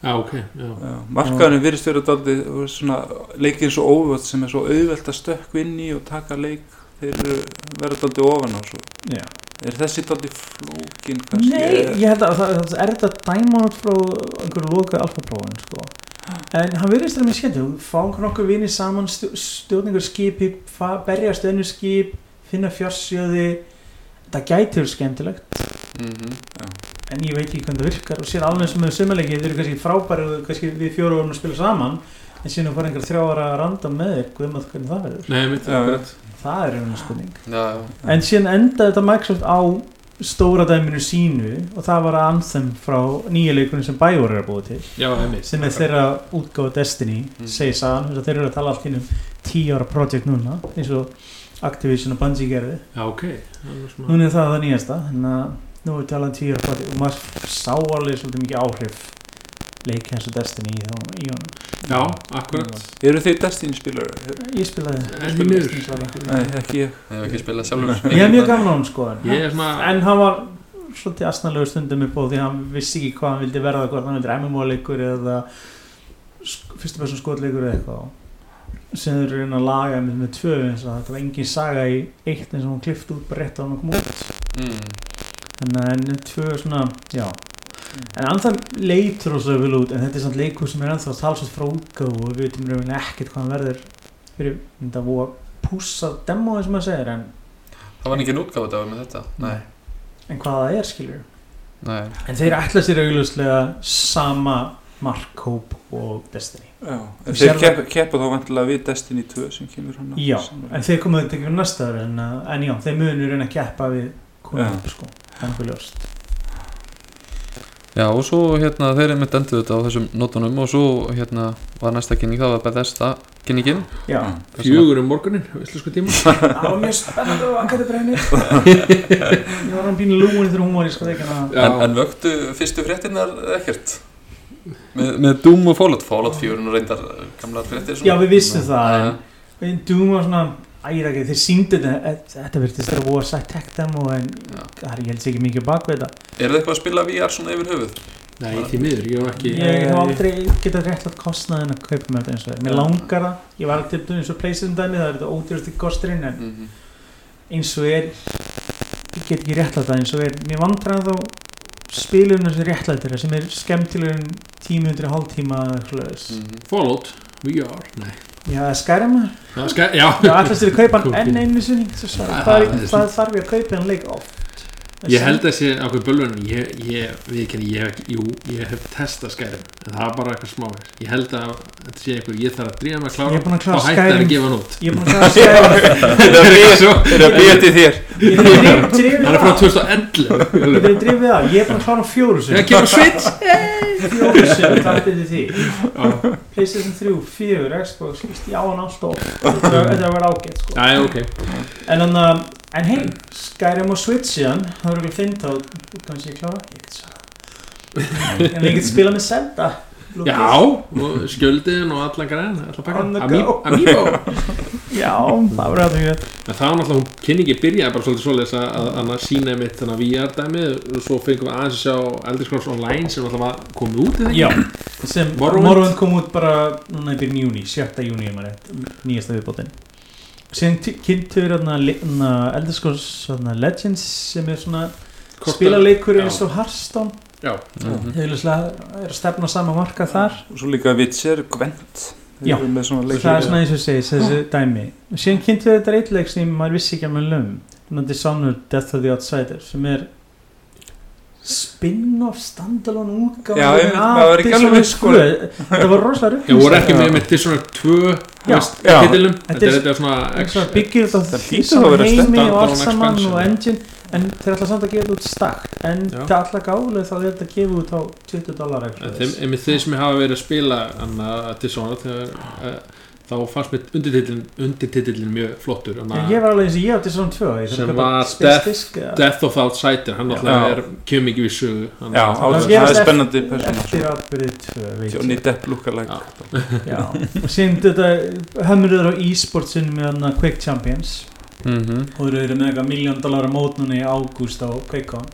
Speaker 2: Já, ok, já
Speaker 3: Já, Markaðurinn virðist vera daldið svona leikinn svo óvöld sem er svo auðvelt að stökk inn í og taka leik þeir eru verða daldið ofan á svo
Speaker 4: Já.
Speaker 3: Er þessi daldið flókin kannski?
Speaker 4: Nei, ég held að það, er þetta dæma út frá einhverju loka alfaprófun sko. en hann virðist það með skemmt þú fá nokkur vinir saman stjórningur skipi, berjast önnu skip finna fjársjöði það gæti verið skemmtilegt
Speaker 1: Mhm.
Speaker 4: En ég veit ekki hvernig það virkar og sér alveg sem með sömuleiki þeir eru kannski frábæri og kannski við fjóru vorum að spila saman en síðan fara einhver þrjá ára að randa með þér guðmað hvernig það verður?
Speaker 2: Nei, mitt
Speaker 3: Já,
Speaker 2: akkurat.
Speaker 4: það er einhvern spurning.
Speaker 1: Já, já
Speaker 4: en síðan endaði þetta Microsoft á stóra dæminu sínu og það var Anthem frá nýja leikunum sem Bioware er að búa til
Speaker 2: Já,
Speaker 4: sem er þeirra útgáfa Destiny
Speaker 1: Mm.
Speaker 4: segir sagan, að þeir eru að tala allt inn um 10 ára projekt núna eins og Activision og Bungie gerði
Speaker 2: Já, ok. Það er svona-
Speaker 4: núna er það það nýjasta þannig að nú er talað 10 ára projekt og maður sá alveg svolítið mikið áhrif leik eins og Destiny í, honum
Speaker 2: Já, akkurat.
Speaker 3: Eru þeir Destiny spilar?
Speaker 4: ég spilaði.
Speaker 3: Nei, ekki ég.
Speaker 1: Ég hef ekki spilað sjálfur.
Speaker 4: Ég hef mjög gaman á hann sko en, hann var svolítið asnalegu stundum upp á því hann vissi ekki hvað hann vildi verða hvort hann vildi MMO-leikur eða sk- fyrstu person skotleikur eða eitthvað. Sem þeir eru reyna að laga með, með tvö eins og þetta var engin saga í eitt eins og hún klift út bara rétt á hann að koma út
Speaker 1: mm.
Speaker 4: en en tvö svona, já en anþann leitur og svo vel út en þetta er samt leikur sem er ennþá talsvægt útgáfu og við veitum rauninlega ekkert hvað hann verður fyrir þetta að pússa demo eins og maður segir en,
Speaker 1: Það var ekki útgáfað af með þetta Nei,
Speaker 4: en hvað það er skilur
Speaker 1: nei
Speaker 4: En þeir ætla sér augljóslega sama markhóp og Destiny.
Speaker 3: Já,
Speaker 4: Þú
Speaker 3: en þeir
Speaker 4: sérð
Speaker 3: keppa, þá vantilega við Destiny 2 sem kemur hann
Speaker 4: Já, en þeir komuðu þetta ekki fyrir næsta ári en, uh, en já, þeir munur reyna að keppa við konum,
Speaker 3: Já.
Speaker 4: sko. Það er nokkuð ljóst.
Speaker 1: Já og svo hérna þeir einmitt endur þetta á þessum nótunum og svo hérna var næsta kynning það var Bethesda kynningin
Speaker 4: Já,
Speaker 2: Fjögur um morgunin, veistlu sko tíma
Speaker 4: það var mjög spennandi og akkæði brennir. Ég var hann bínu lúin þegar hún var í sko þeikana.
Speaker 1: en, en vöktu fyrstu fréttinnar ekkert með, með Doom og Fallout Fallout 4 og reyndar gamlar fréttir svona.
Speaker 4: Já, við vissum það, en Doom var svona, ægir ekki, þeir síndi þetta, þetta virtist þeirra búið að sætt tech demo en
Speaker 1: Já.
Speaker 4: það er ég held sér ekki mikið bak við þetta.
Speaker 1: Er það eitthvað að spila VR svona yfir höfuð?
Speaker 2: Nei, því miður, ég hef ekki
Speaker 4: Ég hef aldrei getað réttlátt kostnaðin að kaupa með þetta eins og það. Mér langar það, ég var til dæmis eins og Playstation dæmi, það er þetta ódýrasti kosturinn en
Speaker 1: Mm -hmm.
Speaker 4: eins og er, ég get ekki réttlátt það eins og er, mér vandrar þá spilunum sem réttlættir sem er skemmtilegur en tími undir hálftíma.
Speaker 1: Mhm.
Speaker 2: Fallout VR Nei
Speaker 4: já, Skyrim
Speaker 2: Já, ska, já.
Speaker 4: já, ætlast þér að kaupa
Speaker 2: Cool.
Speaker 4: hann enn einu sinni Svo svo,
Speaker 2: Ah,
Speaker 4: hvað, er-
Speaker 2: það er
Speaker 4: hvað þarf ég að kaupa hann leik oft
Speaker 2: Ég held að sé ákveð bölvun ég, ég, við ekki, ég, hef- jú, ég hef testað Skyrim en það var bara eitthvað smáir ég held að þetta sé einhver, ég þarf að drífa mig að
Speaker 4: ég
Speaker 2: klára
Speaker 4: er búin að
Speaker 2: að gefa hann út.
Speaker 4: Ég er búin að klára Skyrim.
Speaker 3: Þeir eru að býja til þér.
Speaker 4: Ég er
Speaker 2: er frá
Speaker 4: af
Speaker 2: 2011
Speaker 4: ég er ég er búin að klára fjóru
Speaker 2: það
Speaker 4: sinni
Speaker 2: kemur Switch.
Speaker 4: Fjóru sinni, takk til því. Playstation 3, 4, Xbox já hann alltaf þetta er er að vera ágætt sko. En, en, uh, en hei, Skyrim og Switch síðan það eru ekki fint á kannski ég klára, ég get svarað en ég get spila með Zelda Lucas.
Speaker 2: Já, skjöldin og allan græn allan pakkan. Amiibo
Speaker 4: já, það ræðum ég
Speaker 2: En það var náttúrulega, hún kynningi byrjaði bara svolítið svoleiðis að, að, að, sína mitt þannig að VR dæmi og svo fengum við aðeins að sjá Elder Scrolls Online sem alltaf komið út í það
Speaker 4: Já, sem
Speaker 2: Morrowind.
Speaker 4: Kom út bara núna byrjun júni, 7. júni ef maður rétt, nýjasta viðbótin síðan ty- kynntu við le- Elder Scrolls hérna Legends sem er svona spilaleikur eins og Hearthstone.
Speaker 2: Já,
Speaker 1: Mhm.
Speaker 4: er að stefna á sama marka þar.
Speaker 3: Og svo líka Witcher, Gwent.
Speaker 4: Já. það er svona eins og segis þessi dæmi. Síðan kynntu við þetta reitleik sem maður vissi ekki að maður lögum. Svona Dishonored Death of the Outsider sem er spin-off standalone útgáfa
Speaker 3: Já,
Speaker 4: af
Speaker 3: maður er ekki alveg viss, sko.
Speaker 4: 2. þetta var rosalega
Speaker 2: ég voru ekki með með Dishonored 2
Speaker 4: Já,
Speaker 2: veist,
Speaker 3: já.
Speaker 2: titilum
Speaker 4: Þetta er-
Speaker 2: er svona
Speaker 4: Það byggir þetta
Speaker 3: Það
Speaker 4: heimi
Speaker 2: standalone
Speaker 4: og allt saman
Speaker 2: expansion.
Speaker 4: og engine en þeir ætla samt að gefa þetta út stakt en það ætla gálega þá er þetta að gefa út á 20 dólar
Speaker 2: En þeim, sem hafa verið að spila annað Dishonored þegar, uh, þá fannst mér undirtitillin, undirtitillin mjög flottur
Speaker 4: ég var alveg eins og ég átti svona tvö
Speaker 2: Sem var Death- Death of Outsider hann
Speaker 3: Já.
Speaker 2: er kemur mikið við sögu hann,
Speaker 3: Já,
Speaker 4: gerast
Speaker 3: það er spennandi persóna
Speaker 4: eftir atbyrðið tvö
Speaker 3: Johnny. Depp.
Speaker 2: Já.
Speaker 4: og síðan þetta hömurður á e-sportsin með hann Quake Champions
Speaker 1: Mhm.
Speaker 4: og þeir eru með eitthvað miljón dólar mót núna í ágúst á QuakeCon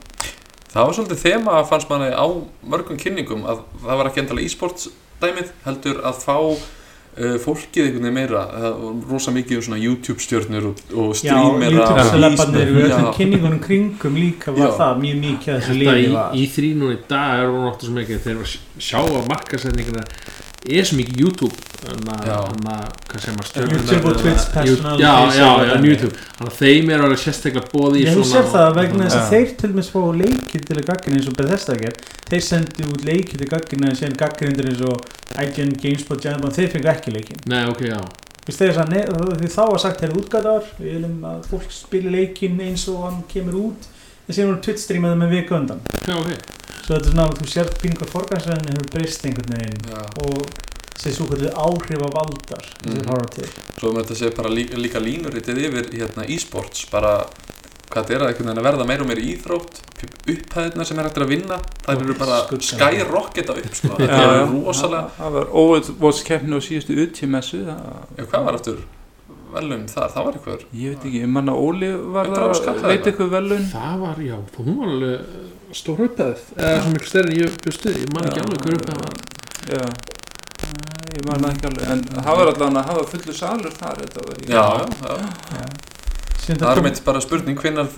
Speaker 1: Það var svolítið þema að fannst manni á mörgum kynningum að það var ekki endalega e-sports dæmið heldur að fá fólkið einhvern veginn meira rosa mikið um svona YouTube stjörnur og, og
Speaker 4: Já,
Speaker 1: streamera
Speaker 4: YouTube
Speaker 1: og
Speaker 4: celebarnir við öllum
Speaker 1: Já.
Speaker 4: kynningunum kringum líka var
Speaker 1: Já.
Speaker 4: það mjög mikið að þessu
Speaker 2: í,
Speaker 4: var
Speaker 2: í þrý núna í dag er hún áttu svo mikið þegar sjá að markasetningina er svo mikið YouTube þannig að, hvað segir maður
Speaker 4: og personalities
Speaker 2: já, já,
Speaker 4: og
Speaker 2: já. YouTube. Þannig að þeim er alveg sérstaklega bóði
Speaker 4: Ég hef sér það vegna þess að þeir til dæmis fá leikið til að gaggina eins og Bethesda ger þeir sendu út leikið til gaggina en síðan gagginundir eins og IGN, GameSpot, Giantbomb þeir fengu ekki leikin
Speaker 2: Nei, ok, já.
Speaker 4: Vist þeir að því þá var sagt þeir útgæðar við viljum að fólk spili leikin eins og hann kemur út. En síðan voru Twitch streamaði með viku undan.
Speaker 2: Já, ok
Speaker 4: svo þetta er svona að þú sér pínu hvað forgansræðin hefur breyst einhvern veginn
Speaker 1: Já.
Speaker 4: og þessi svo kvöldu áhrif af valdar sem
Speaker 1: Mhm.
Speaker 4: horfa til
Speaker 1: Svo um þetta sé bara líka, líka línuritið yfir hérna e-sports bara hvað þetta er að einhvern veginn að verða meira og meira íþrótt upphæðina sem er hægt að vinna það eru bara skyrocketa upp sko. Þetta er rosalega
Speaker 3: Það var óvöldskeppni á síðustu uttímessu
Speaker 1: hvað var aftur velum þar? Það var eitthvað
Speaker 3: Ég veit ekki, manna Óli var
Speaker 1: Hundrað
Speaker 3: að
Speaker 1: skall eða
Speaker 3: leita
Speaker 1: eitthvað?
Speaker 3: eitthvað velun
Speaker 2: Það var, já, hún var alveg stór upphæð. Eða svo miklu stærri en ég bjóstu ég man ekki alveg hver upphæð var.
Speaker 3: Já. Ég manna ekki alveg. En það var allan að hafa fullu salur þar Þetta var í
Speaker 1: Já, já, já.
Speaker 4: Síðan
Speaker 1: Það er meitt bara spurning hvinnar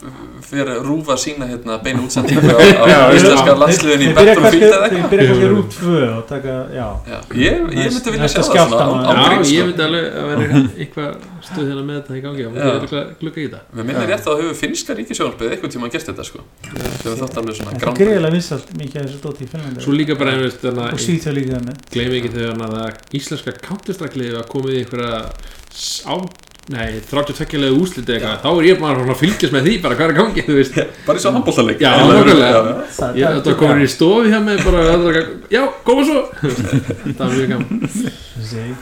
Speaker 1: fyrir rúfa sína hérna beina útsendingu á, á íslenska
Speaker 4: Þeir-
Speaker 1: landsliðin í
Speaker 4: þeir
Speaker 1: Battlefield eða?
Speaker 4: þeir
Speaker 1: eitthvað
Speaker 4: byrja kannski rút tvö og taka, já.
Speaker 1: Já, ég, ég myndi vilja sjá það svona á,
Speaker 4: skjálfta,
Speaker 1: á
Speaker 2: Já,
Speaker 1: grín
Speaker 2: ég myndi alveg að vera eitthvað stuð hérna með þetta í gangi og
Speaker 1: Já.
Speaker 2: ég er eitthvað glugga í þetta
Speaker 1: Við minnir rétt að það hefur finnska ríkisjónarpið eitthvað tíma gert þetta sko. Sem við þátt alveg svona
Speaker 4: það er
Speaker 1: grann
Speaker 4: greiðilega vinsalt mikið af þessu dóti í
Speaker 2: einhvers
Speaker 4: og Svíþjóð líka
Speaker 2: að nei, 32 leið úsliti eitthvað, þá er ég bara svona að fylgjast með því bara hvað er að gangi, þú veist.
Speaker 1: Bara í svo handbóltaleik
Speaker 2: Já, nákvæmlega. Ég þetta var komin í stofi hjá mig bara, ekki- já, koma svo. Það var mjög gaman.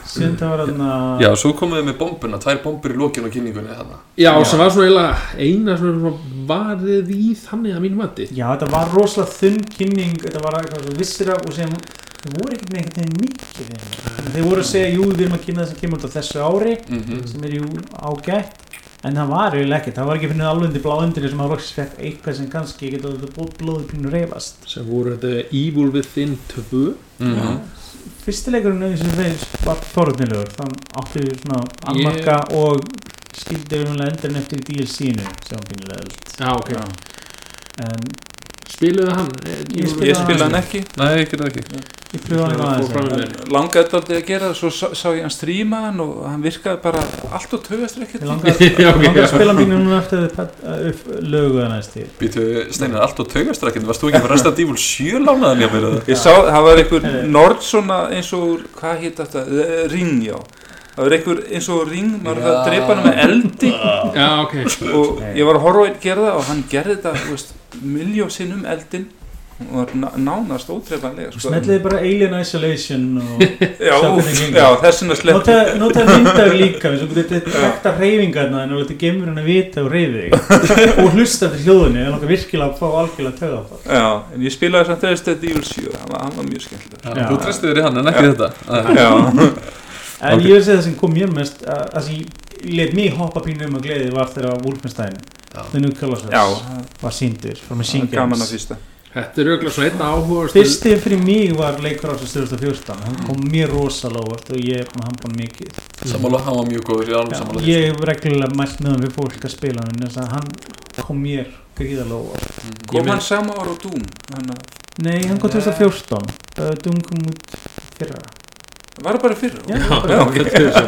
Speaker 4: Sýnd það var þarna
Speaker 1: Já, svo komuðu með bombuna, tvær bombur í lokinu á kynningunni þarna.
Speaker 2: Já,
Speaker 4: Já.
Speaker 2: sem var svona eiginlega eina sem var varðið í þannig að mínu mati.
Speaker 4: Já, þetta var rosalega þunn kynning Þetta var eitthvað svo vissir af og sem þeir voru ekkert með einhvern veginn mikið í henni. Þeir voru að segja, jú, við erum að kynna það sem kemur út á þessu ári
Speaker 1: Mhm.
Speaker 4: sem er jú ágætt. En það var eiginlega ekkert, það var ekki finnið alveg undir blá undir sem að loksins fekk eitthvað sem kannski getur blóðu pínu reyfast.
Speaker 2: Sem voru þetta Evil Within 2
Speaker 1: Mhm.
Speaker 4: Fyrstileikurinn sem þeir var forutnilegur þann áttu við svona annmarka og skildi umlega endurinn eftir í DLC-inu sem var pínulega öll
Speaker 2: já, ok,
Speaker 4: en
Speaker 2: spiluðu hann?
Speaker 4: Ég
Speaker 3: ég spila hann ekki.
Speaker 1: Nei, ég gerði ekki
Speaker 4: Ég pröfa hann
Speaker 2: Fór
Speaker 4: aðeins.
Speaker 2: fram með
Speaker 4: en-
Speaker 2: mér.
Speaker 3: langaði þetta að gera það svo sá, sá ég hann stríma hann og hann virkaði bara allt og tögast
Speaker 4: Ég
Speaker 2: já.
Speaker 4: að spila mínu núna eftir að þið upp lögu að næst
Speaker 1: Býtu, Steinar, allt á taugastrækjum Varst þú ekki fyrir Resident Evil 7 lánaðan
Speaker 3: ég sá, það var einhver
Speaker 4: Heyrðu.
Speaker 3: nord svona eins og, úr- hvað hétt þetta? Eh, ring, já. Það var einhver eins og ring, maður var að
Speaker 1: Já.
Speaker 3: drepa hann með eldi.
Speaker 2: Já, ok.
Speaker 3: Og ég var að horfa einn gera það og hann gerði þetta, þú veist, miljó sinnum eldin og nánast ótrefanlega sko.
Speaker 4: Smetliði bara Alien Isolation og
Speaker 3: þess vegna slepp
Speaker 4: Notaði notaði myndaður líka við svo getur þetta reyfingarna en þú letur gemurinn að vita og reyfi þig. Og hlusta til hljóðunni en okkur virkilega að fá algjörlega töða á það
Speaker 3: já, en ég spilaði samt Resident Evil 7 hann var, hann var mjög
Speaker 4: Já.
Speaker 1: Þú treysti þér í hann en ekki þetta.
Speaker 4: En ég vil segja það sem kom mér mest að það sem ég let mig hoppa pínu um að gleði var þegar Wolfenstein. The New Colossus
Speaker 3: já.
Speaker 4: var síndur frá
Speaker 3: það
Speaker 4: Machine
Speaker 2: Þetta er auðvitað svona einn áhuga
Speaker 4: Fyrsti fyrir mig var leikur ásins 2014 hann kom mér rosalega óvart og ég er búin að hampa hann mikið.
Speaker 1: Sammála, hann var mjög góður
Speaker 4: Já, ég hef reglulega mælt með hann við fólk að spila hann hann kom mér gríðalega óvart.
Speaker 2: Ég
Speaker 3: kom hann sama ára á Doom? Hann að-
Speaker 4: Nei, hann kom 2014 uh, Doom kom út fyrra.
Speaker 3: Var það bara fyrir
Speaker 4: Já,
Speaker 2: Já,
Speaker 4: bara fyrra,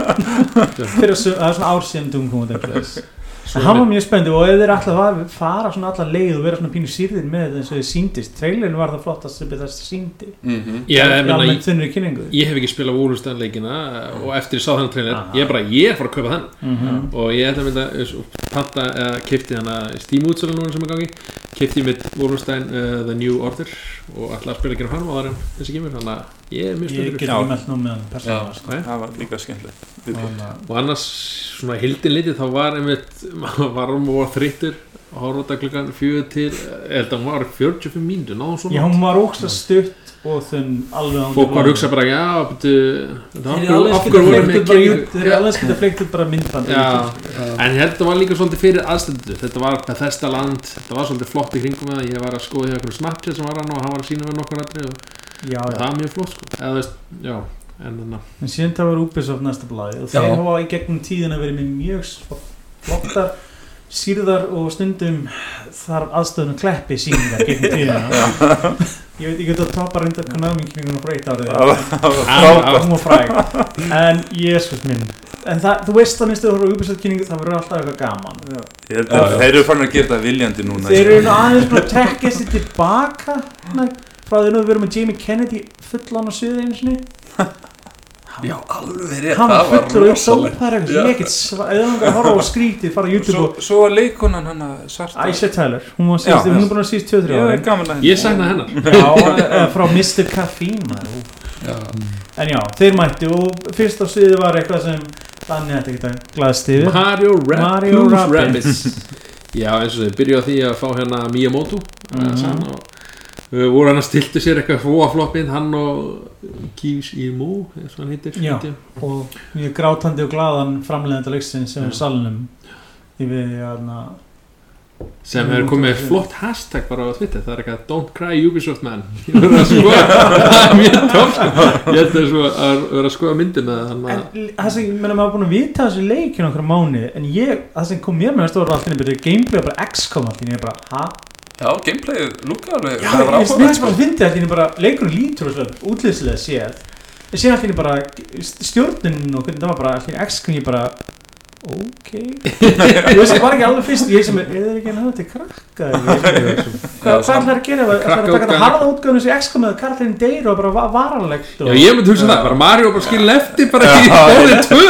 Speaker 4: það er svona ár síðan Doom kom út einhvers hann var mjög spenndi og ef þeir alltaf fara svona alla leið og vera svona pínu sýrðir með eins og þið síndist trailerin var það flottast sem þess síndi
Speaker 1: Mhm.
Speaker 2: Ég, ég, ég, hef ekki spilað Wolfenstein leikina og eftir ég sá þennan trailer
Speaker 4: Aha.
Speaker 2: ég er bara, ég er fara að kaupa þennan
Speaker 4: Mhm.
Speaker 2: og ég ætla að mynda panta, eða kefti hana Steam útsölu núna sem er gangi ég mitt Wolfenstein uh, The New Order og ætla að spila ekki á hann og það er þessi kemur þannig að ég er mjög
Speaker 4: Ég
Speaker 2: spilur
Speaker 4: get ekki meld nú með hann persónulega sko.
Speaker 3: Það var líka skemmtilegt.
Speaker 4: Að-
Speaker 2: og annars svona hildin litið þá var einmitt maður var um og var þreyttur og þetta klukkan fjögur til ég að hún var 45 mínútur náðum
Speaker 4: Já, hún var ógst stutt og þunn alveg
Speaker 2: fólk var að hugsa bara já
Speaker 4: Þeir eru alveg
Speaker 2: hverju- af
Speaker 4: skilta
Speaker 2: hverju voru
Speaker 4: fleikt
Speaker 2: með
Speaker 4: út bara myndband
Speaker 2: en þetta var líka svolítið fyrir aðstöndu þetta var Bethesda land þetta var svolítið flott í kringum það. Ég var að skoða hjá einhverju Snapchat sem var hann og hann var að sína með nokkur aðri og
Speaker 4: Já, já.
Speaker 2: Það var mjög flott sko. Eða veist, já en að
Speaker 4: En síðan það var Ubisoft næsta blæði og
Speaker 1: Já.
Speaker 4: þeir hafa í gegnum tíðina verið með mjög flottar sýrðar og stundum þar aðstöðun kleppi síningar gegnum tíðina. Ég veit ekki að það toppa reynda Konami kringum og breyta árið
Speaker 3: það það
Speaker 2: En-
Speaker 4: en jésus minn. En það, þú veist að minnstu þú horfður á Ubisoft kynningu það verður alltaf eitthvað gaman.
Speaker 3: Já, ég að þeir eru farin að gera það viljandi núna
Speaker 4: þeir eru nú aðeins að trekka sér tilbaka frá því nú við verum með Jamie Kennedy fullan á suðu einu sinni.
Speaker 1: Já, alveg rétt
Speaker 4: hann var
Speaker 1: það var
Speaker 4: fullur og sópar eitthvað ég get langar að horfa á skrítið fara á YouTube
Speaker 3: svo,
Speaker 4: og
Speaker 3: svo var leikonan hann að svarta.
Speaker 4: Aisha Tyler hún var
Speaker 3: Já.
Speaker 4: síðust, hún er búin að síðust 2-3
Speaker 3: ég er
Speaker 4: ári
Speaker 3: gaman að
Speaker 2: ég sagði hennar.
Speaker 4: Já, eh, frá Mr. Caffeine en já, þeir mættu og fyrst á sviði var eitthvað sem Danni hætti ekki að glaðst yfir.
Speaker 2: Mario,
Speaker 4: Rabbids.
Speaker 2: já eins og þau byrjuðu á því að fá hérna Miyamoto
Speaker 4: Mhm.
Speaker 2: mm og uh, voru hann að stiltu sér eitthvað fóa floppinn hann og Kís Imo eins og hann heitir
Speaker 4: Já. og mjög grátandi og glaðan framleiðandi leiksins sem er salnum yfir hérna
Speaker 2: sem hefur komið flott hashtag bara á Twitter það er eitthvað don't cry Ubisoft man ég verður að skoða það er mjög tóf sko. ég held að svo að skoða myndina
Speaker 4: en
Speaker 2: að
Speaker 4: það sem, menn maður er búin að vita þessu leik í nokkra mánu, en ég, það sem kom mér með að stóra allt inni, byrju, gameplay og bara allt inni, ég bara, ha?
Speaker 1: Já, gameplayið lúkka alveg
Speaker 4: Já, ég finnst mér bara að fyndi allt inni bara, leikurinn lítur og svona útlýðslega séð, en allt inni bara stjórnin og hvernig það var bara XCOM, ég bara, ok. Ég var ekki alveg fyrst ég sem er, er það ekki að náða til krakka ekki, hvað ætlar það að gera, það að taka þetta harða útgáðinu sem XCOM eða karlinn deyr og bara va- varanlegt og
Speaker 2: já ég myndi hugsa það bara Mario bara skilin eftir bara í
Speaker 3: Já,
Speaker 2: bólið tvö.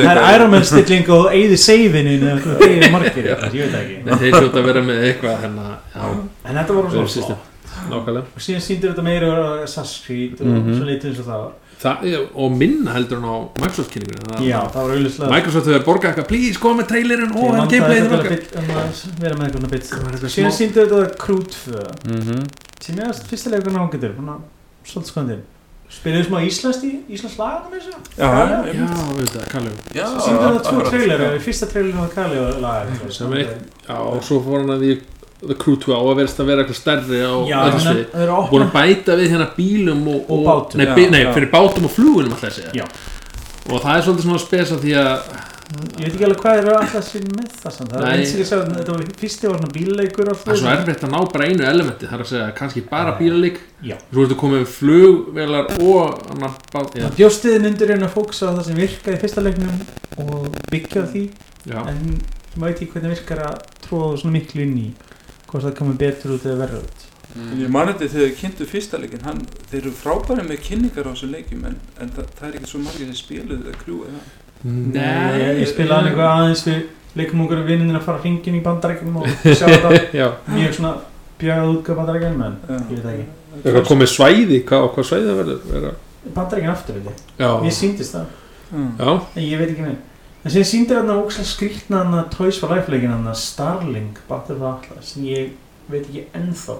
Speaker 4: Það er Iron Man stilling og eigði seifinu eða margir, ég veit það ekki.
Speaker 2: Þeir hljóta að vera með eitthvað hérna, já,
Speaker 4: En þetta voru
Speaker 2: Öðru
Speaker 4: svona flott.
Speaker 2: Nákvæmlega.
Speaker 4: Og síðan sýndir þetta meira og
Speaker 1: Mhm.
Speaker 4: svo litið eins og það var
Speaker 2: það, og minna heldur hann á Microsoft kynningunni
Speaker 4: Já, það var auðvitað
Speaker 2: Microsoft hefur borgað eitthvað please koma með trailerinn og hann gameplayið
Speaker 4: þetta
Speaker 2: tilbaka.
Speaker 4: um að vera með eitthvað bit
Speaker 2: Það var eitthvað
Speaker 4: Síðan
Speaker 2: smá-
Speaker 4: sýndir þetta Crew 2
Speaker 1: Mhm.
Speaker 4: sem ég að fyrsta leikur nángöndur svolítið skoðandi Spyrir smá íslenskt í Íslands laganum þessu?
Speaker 3: Já,
Speaker 2: já,
Speaker 3: já.
Speaker 2: auðvitað, Kalli
Speaker 1: Já,
Speaker 4: Sýndir þetta tvo trailer fyrsta trailer var Kali og lagar
Speaker 2: er já, og svo fór hann að því The Crew 2 á að verðast að vera eitthvað stærri á
Speaker 4: þannig
Speaker 2: sviði.
Speaker 4: að
Speaker 2: búin að bæta við hérna bílum og,
Speaker 4: Og bátum.
Speaker 2: nei,
Speaker 3: Já,
Speaker 2: nei
Speaker 4: já.
Speaker 2: fyrir bátum og flugunum alltaf að segja og það er svolítið svona spesa því að
Speaker 4: ég veit ekki alveg hvað er alltaf sér með það samt. það
Speaker 2: Nei.
Speaker 4: er eins og ég sagði, þetta var fyrsti var svona bílleikur og
Speaker 2: það er svo erfitt að ná bara einu elementi það er að segja kannski bara bílalík
Speaker 4: Já.
Speaker 2: svo ertu komið með flugvelar og annar bát
Speaker 4: bjóstiðin undir einu að fóksa á það sem virkaði í fyrsta leiknum og byggja því
Speaker 2: já.
Speaker 4: en maður veit ekki hvernig virkar að tróða svona miklu inn í hvort það komið betur út eða verður út.
Speaker 1: Mm.
Speaker 3: Ég mani þetta þegar þau kynntu fyrsta leikin hann, þeir eru frábæri með kynningar á þessu leikjum en, en það, það er ekki svo margir sem spiluð eða krjúið
Speaker 4: Nei, ég, ég spilaði eitthvað aðeins við leikum okkur vinnin að fara hringin í bandarækjum og sjá þetta.
Speaker 2: Já.
Speaker 4: mjög svona bjögað útgaf bandarækjum en
Speaker 3: Já.
Speaker 4: ég veit það ekki.
Speaker 2: Er það komið svæði, hvað, hvað svæði það verður?
Speaker 4: Bandarækjum aftur veit ég,
Speaker 2: Já,
Speaker 4: mér síndist það.
Speaker 3: Já.
Speaker 2: já,
Speaker 4: en ég veit ekki með en sem síndir hann að ókslega skrýtna hann að Toys for Life leikin hann að Starling Battle of Atlas sem ég veit ekki ennþá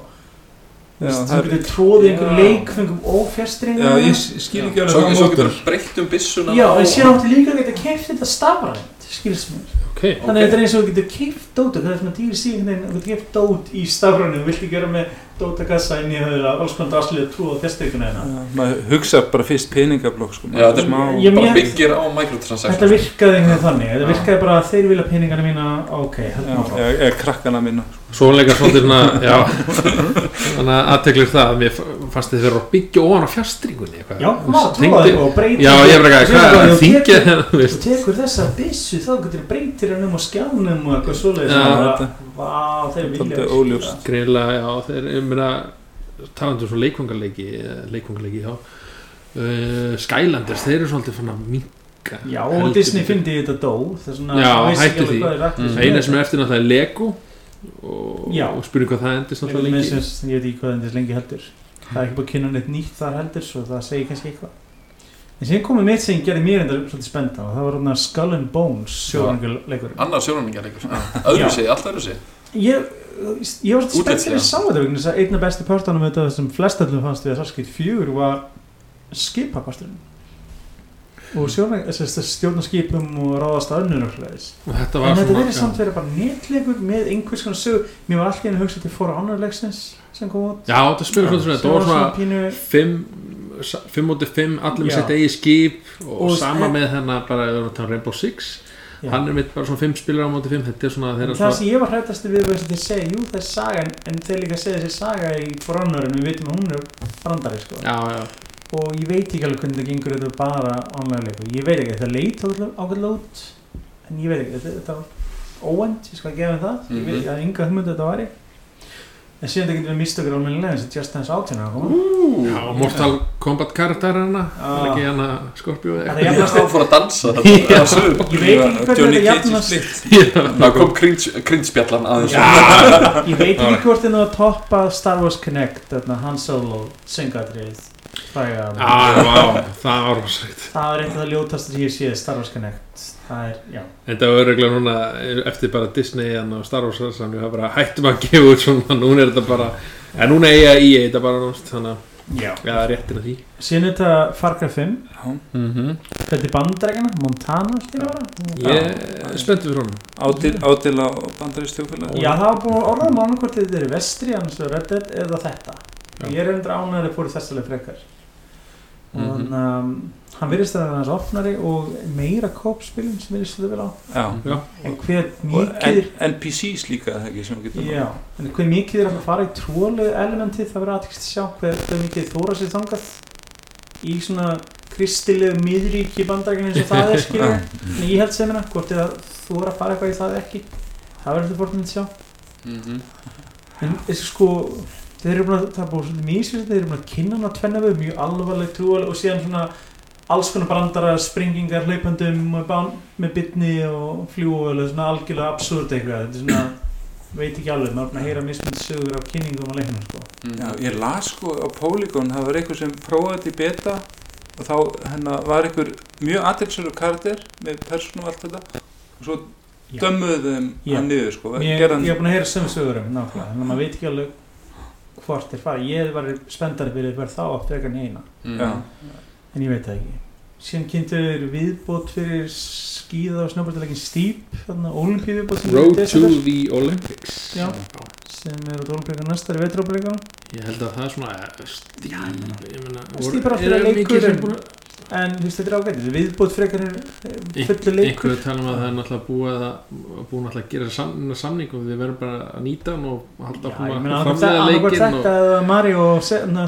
Speaker 3: Já,
Speaker 4: Þú
Speaker 3: er-
Speaker 4: getur tróðið einhver
Speaker 3: Já.
Speaker 4: leikfengum og fjastringa
Speaker 3: Já, ég skil ekki alveg
Speaker 1: Svo, getur breytt um byssuna
Speaker 4: Já, en síðan áttu líka að geta keift þetta stafrænt, skilst mér.
Speaker 2: Ok
Speaker 4: Þannig að þetta er eins og þú getur keift dót, það er svona dýri síðan þegar þú getur keift dót í stafrænu, þú vilt ekki gera með dótakassa inn í höfðulega, alls konar draslið að trúa fjastrygguna hérna.
Speaker 3: Já, maður hugsa bara fyrst peningablokk sko,
Speaker 1: Já, þetta
Speaker 3: smá
Speaker 4: Ég-
Speaker 1: bara byggir á
Speaker 4: Þetta
Speaker 1: microtransactions
Speaker 4: virkaði einhvern veginn þannig, þetta virkaði bara að þeir vilja peningana mína, ok,
Speaker 3: Já,
Speaker 4: höfðum áfram.
Speaker 3: eða, krakkana minna
Speaker 2: Svo leika svolítið svona, já Þannig að aðteklir það að mér fannst þið verið að byggja ofan á fjastringunni eitthvað.
Speaker 4: Já, má trúa
Speaker 2: Tengdi-
Speaker 4: þig og breyta.
Speaker 2: Já, ég er bara ekki, hvað,
Speaker 4: Þú
Speaker 2: þingja
Speaker 4: tekur-
Speaker 2: hérna, þú veist
Speaker 4: tekur þessa byssu, þá getur breytir hann um á skjánum og eitthvað og bara,
Speaker 3: þetta-
Speaker 4: Vá, þeir vilja.
Speaker 3: Svolítið óljóst.
Speaker 2: Greinilega, já, þeir, ég meina talandi um svo leikvangarleiki leikvangarleiki, já uh, Skylanders, þeir eru svolítið fann að minka
Speaker 4: Já, og Disney fyndi þetta dó, það er svona,
Speaker 2: Já,
Speaker 4: það veist ekki
Speaker 2: hættu
Speaker 4: alveg
Speaker 2: því.
Speaker 4: hvað er rætt þessu.
Speaker 2: Eina sem er eftir náttúrulega er Lego og, og spurning hvað það endist
Speaker 4: veit
Speaker 2: lengi.
Speaker 4: ég veit ekki hvað þetta lengi heldur. Það er ekki búið að kynna neitt nýtt þar heldur svo það segir kannski eitthvað. En síðan komið mitt sem gerði mér enda svolítið spennta og það var Skull and Bones sjóðanguleikur
Speaker 1: Annar sjónarmingjar leikur Öðru sig, allt öðru sig
Speaker 4: ég, ég var svolítið spennt þegar ég sá þetta vegna þess að einna besti pörtanum þetta sem flestöllum fannst við að Sarskýt 4 var skipakosturinn og stjórnarskipum og ráðast að önnur og
Speaker 2: þetta
Speaker 4: en
Speaker 2: var
Speaker 4: þetta
Speaker 2: svona
Speaker 4: verið samt verið bara netleikur með einhvers konar sög mér var alltaf einu hugsað til fóra ánarleiksins sem kom út.
Speaker 2: Já, þetta spilur svona þetta var svona
Speaker 4: pínu,
Speaker 2: 5 5 móti 5, allir með sitt eigi skip og,
Speaker 4: Og
Speaker 2: sama
Speaker 4: en-
Speaker 2: með hennar bara, um Rainbow Six.
Speaker 4: Já.
Speaker 2: hann er mitt bara svona 5 spilar á móti 5 þetta er svona þeirra
Speaker 4: það
Speaker 2: svona
Speaker 4: sem ég var hrættast við var þess að þeir segja, jú það er saga en, en þeir líka segja þessi saga í For Honor en við veitum að hún er brandari sko.
Speaker 2: já, já,
Speaker 4: og ég veit ekki alveg hvernig það gengur þetta er bara online leikur, ég veit ekki, þetta leit ákveðlega út en ég veit ekki, þetta, þetta var óvænt, ég skal gefa það. Ég veit
Speaker 1: Mhm.
Speaker 4: ekki að ynga hugmyndu þetta væri. En síðan þetta getur við mistökur almennilega eins og Just Dance 18 er að koma.
Speaker 2: Já, og Mortal Kombat karakterina
Speaker 4: Já.
Speaker 2: ekki hann að Scorpio eða
Speaker 4: Þetta
Speaker 2: eitthvað.
Speaker 4: jafnast
Speaker 1: Það fór að dansa. Það var sögur
Speaker 4: ég veit ekki hvernig
Speaker 3: Johnny
Speaker 4: þetta
Speaker 3: splitt
Speaker 1: Það kom cringe-spjallan aðeins
Speaker 4: ég veit ekki hvort þið nú að toppa Star Wars Connect, þarna Han Solo syngatrið fræga
Speaker 2: Já, vá, það var rosalegt
Speaker 4: það var eitt af það ljótast sem ég séð Star Wars Connect. Það er, já,
Speaker 2: Þetta var öruglega núna eftir bara Disney og Star Wars þannig að bara hættum að gefa út svona núna er þetta bara en núna eiga í þetta bara nátt þannig að
Speaker 4: já.
Speaker 2: ja, réttina því.
Speaker 4: Síðan er þetta Far Cry 5
Speaker 3: Já,
Speaker 2: mm
Speaker 4: þetta er bandrækjana, Montana
Speaker 2: Ég spenntur fyrir honum.
Speaker 3: Ádil, ádil á bandaristjófélag
Speaker 4: já, það var búin að orða mánu hvort þetta er vestri, annars er Dead eða þetta
Speaker 2: Já.
Speaker 4: ég er endur ánæður að fóru þessalega frekar. Og
Speaker 1: Mhm.
Speaker 4: um, hann virðist að það er hans opnari og meira kópspilum sem virðist þetta vel á.
Speaker 3: Já,
Speaker 2: Já,
Speaker 4: en hver
Speaker 3: og
Speaker 4: mikið
Speaker 3: NPCs líka það
Speaker 4: Já, en hver mikið er að fara í trúalegu elementið? Það verður aðtekst að sjá hver, hver mikið þóra sér þangað í svona kristilegu miðríki bandarækjum eins og það er skilja en ég held sem hérna, hvort er að þóra að fara eitthvað í það ekki. Það verður þetta fórnum að sjá.
Speaker 1: Mhm.
Speaker 4: en þessi sko þeir eru búin að, það er búin svolítið mísið þeir eru búin að kynna hann á tvenna við mjög alvarleg trúaleg og síðan svona alls konar brandara, sprengingar, hlaupandum með, bytni og fljúvel svona algjörlega absúrt eitthvað þetta er svona, veit ekki alveg maður er búin að heyra mismund sögur af kynningum á leiknum sko.
Speaker 3: Já, ég las sko á Polygon það var einhver sem prófaði þetta í beta og þá hennar var einhver mjög aðtilsöru karakter með persónu og allt þetta og svo dömmuðu þeim hann niður sko.
Speaker 4: Ég,
Speaker 3: Gerði
Speaker 4: ég er búin að heyra sömu sögur um nákvæmlega, að maður veit ekki alveg hvort er farið, ég var spenntari fyrir verð þá aftur eitthvað neina.
Speaker 3: Já.
Speaker 4: en ég veit það ekki. Síðan kynntur viðbót fyrir skíða og þannig að olimpíu viðbót er
Speaker 2: Road to the Olympics.
Speaker 4: Já. sem er út olimpíu næstar í veitróbleikunum
Speaker 2: Ég held að það er svona eh, stíl Ég
Speaker 4: bara
Speaker 2: voru-
Speaker 4: fyrir
Speaker 2: eru
Speaker 4: leikur en-
Speaker 2: að-
Speaker 4: þú veist, þetta er ágætið viðbútt frekar fullu leikur.
Speaker 2: einhverju tala um að það er náttúrulega búið að búið náttúrulega að gera sam, samning og við verðum bara að nýta hann og halda
Speaker 4: Já,
Speaker 2: áfram
Speaker 4: ég
Speaker 2: að
Speaker 4: meina
Speaker 2: framlega
Speaker 4: annarkvært
Speaker 2: leikinn og...
Speaker 4: þetta eða Mario og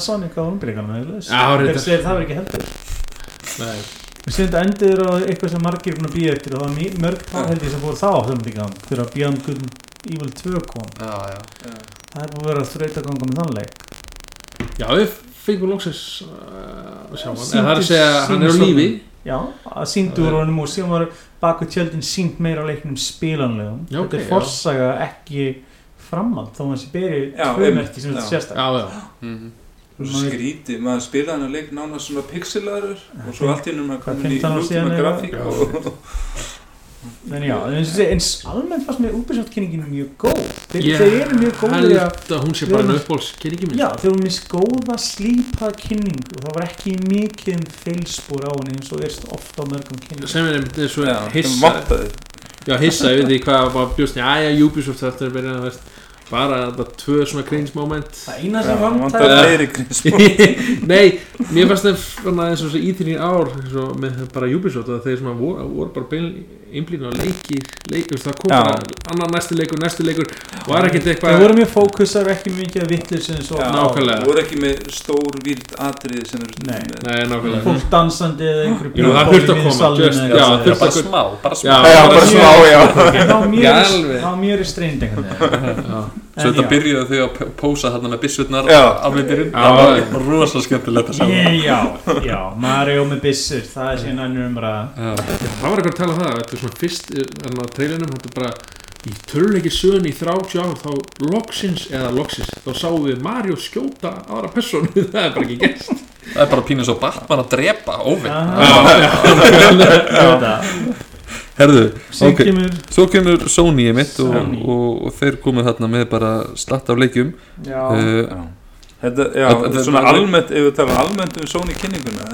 Speaker 4: Sonic á
Speaker 2: reyndar.
Speaker 4: það var ekki heldur.
Speaker 2: Nei,
Speaker 4: við séum þetta endur á eitthvað sem margir er búin að býja eftir og það var mörg þá held ég sem fór þá á umbríkan fyrir að Beyond Good Evil 2 kom.
Speaker 1: Já, já.
Speaker 4: Það er búin að vera þraut að ganga með þann leik.
Speaker 2: Já við fengum loksins að hann. Það er að segja að hann er á lífi.
Speaker 4: Já, að síndu úr honum og síðan var baku tjöldin sínt meira á leiknum spilanlegum.
Speaker 2: Já, ok,
Speaker 4: þetta er
Speaker 2: já.
Speaker 4: forsaga ekki framhald þó að þessi beri
Speaker 3: Já,
Speaker 4: tvö
Speaker 3: einmitt,
Speaker 4: merki sem þetta sérstak
Speaker 2: já, já,
Speaker 1: Mhm.
Speaker 3: Skríti, maður spilaði hann að leik nánast svona pixelaður og svo allt í ennum að koma í
Speaker 4: 15 ár síðan
Speaker 3: nútíma
Speaker 4: eða-
Speaker 3: grafík og
Speaker 4: en já, eins, og eins almennt fannst mér Ubisoft kynningin mjög góð. Þeir,
Speaker 2: Ég
Speaker 4: þeir eru mjög góðir í að
Speaker 2: held að hún sé bara en
Speaker 4: erum-
Speaker 2: uppbóls kynningi minn
Speaker 4: Já, þeir voru með góða slípað kynningu og það var ekki mikið um feilspúr á henni eins og erst ofta á mörgum kynningum.
Speaker 2: Sem er
Speaker 3: Já, sem
Speaker 2: hissa já, hissa yfir því hvað var bjóst. Já, já, Ubisoft þetta er verið að veist bara þetta tvö svona cringe moment.
Speaker 4: Það eina sem
Speaker 3: vantaði
Speaker 4: vantaði
Speaker 3: fleiri grinsmó
Speaker 2: Nei, mér fannst það eins og þessi íþýrin ár eins og með bara Ubisoft að þeir svona voru, voru bara bein einblíðin á leikir, leik, þú veist, það kom bara annar næsti leikur, næsti leikur. Var ekkert
Speaker 4: Þeir
Speaker 2: eitthvað
Speaker 4: voru mjög fókusar ekki mikið að vitlu sem svo.
Speaker 3: Já,
Speaker 2: nákvæmlega.
Speaker 3: voru ekki með stór výrt atriði sem eru
Speaker 4: Nei.
Speaker 3: með.
Speaker 2: Nei, nákvæmlega.
Speaker 4: Fólk dansandi eða einhverju
Speaker 2: það þurfti að koma,
Speaker 1: Bara smá, bara smá
Speaker 2: Já,
Speaker 3: Já, bara smá, já.
Speaker 4: En Það var mjög-
Speaker 2: Alveg.
Speaker 4: það var mjög restrained einhvern veginn
Speaker 2: Já.
Speaker 1: Svo þetta byrjuði þau að pósa þarna með
Speaker 3: Já.
Speaker 1: alveg byrjun
Speaker 2: Já.
Speaker 1: Það var rosa skemmtilegt að sjá.
Speaker 4: Ég- Já, já, Mario með byssur það er síðan annur umræða.
Speaker 1: Já.
Speaker 2: það var eitthvað að tala um það, þetta er svona fyrst þannig að trailinum, þetta er bara í töluleiki sögun í 30 ár þá loksins, eða loksins, þá sáum við Mario skjóta aðra personu það er bara ekki gæst
Speaker 1: Það er bara pínu svo Batman að drepa óvinn Herðu, ok
Speaker 4: Syngjumur
Speaker 1: Svo kemur Sony í mitt og,
Speaker 4: Sony.
Speaker 1: og, og þeir komið þarna með bara slatt af leikjum
Speaker 4: Já,
Speaker 1: uh,
Speaker 3: Já. Þetta, já,
Speaker 1: Þetta- þetta-
Speaker 3: svona almennt, ef við tala almennt um Sony kynninguna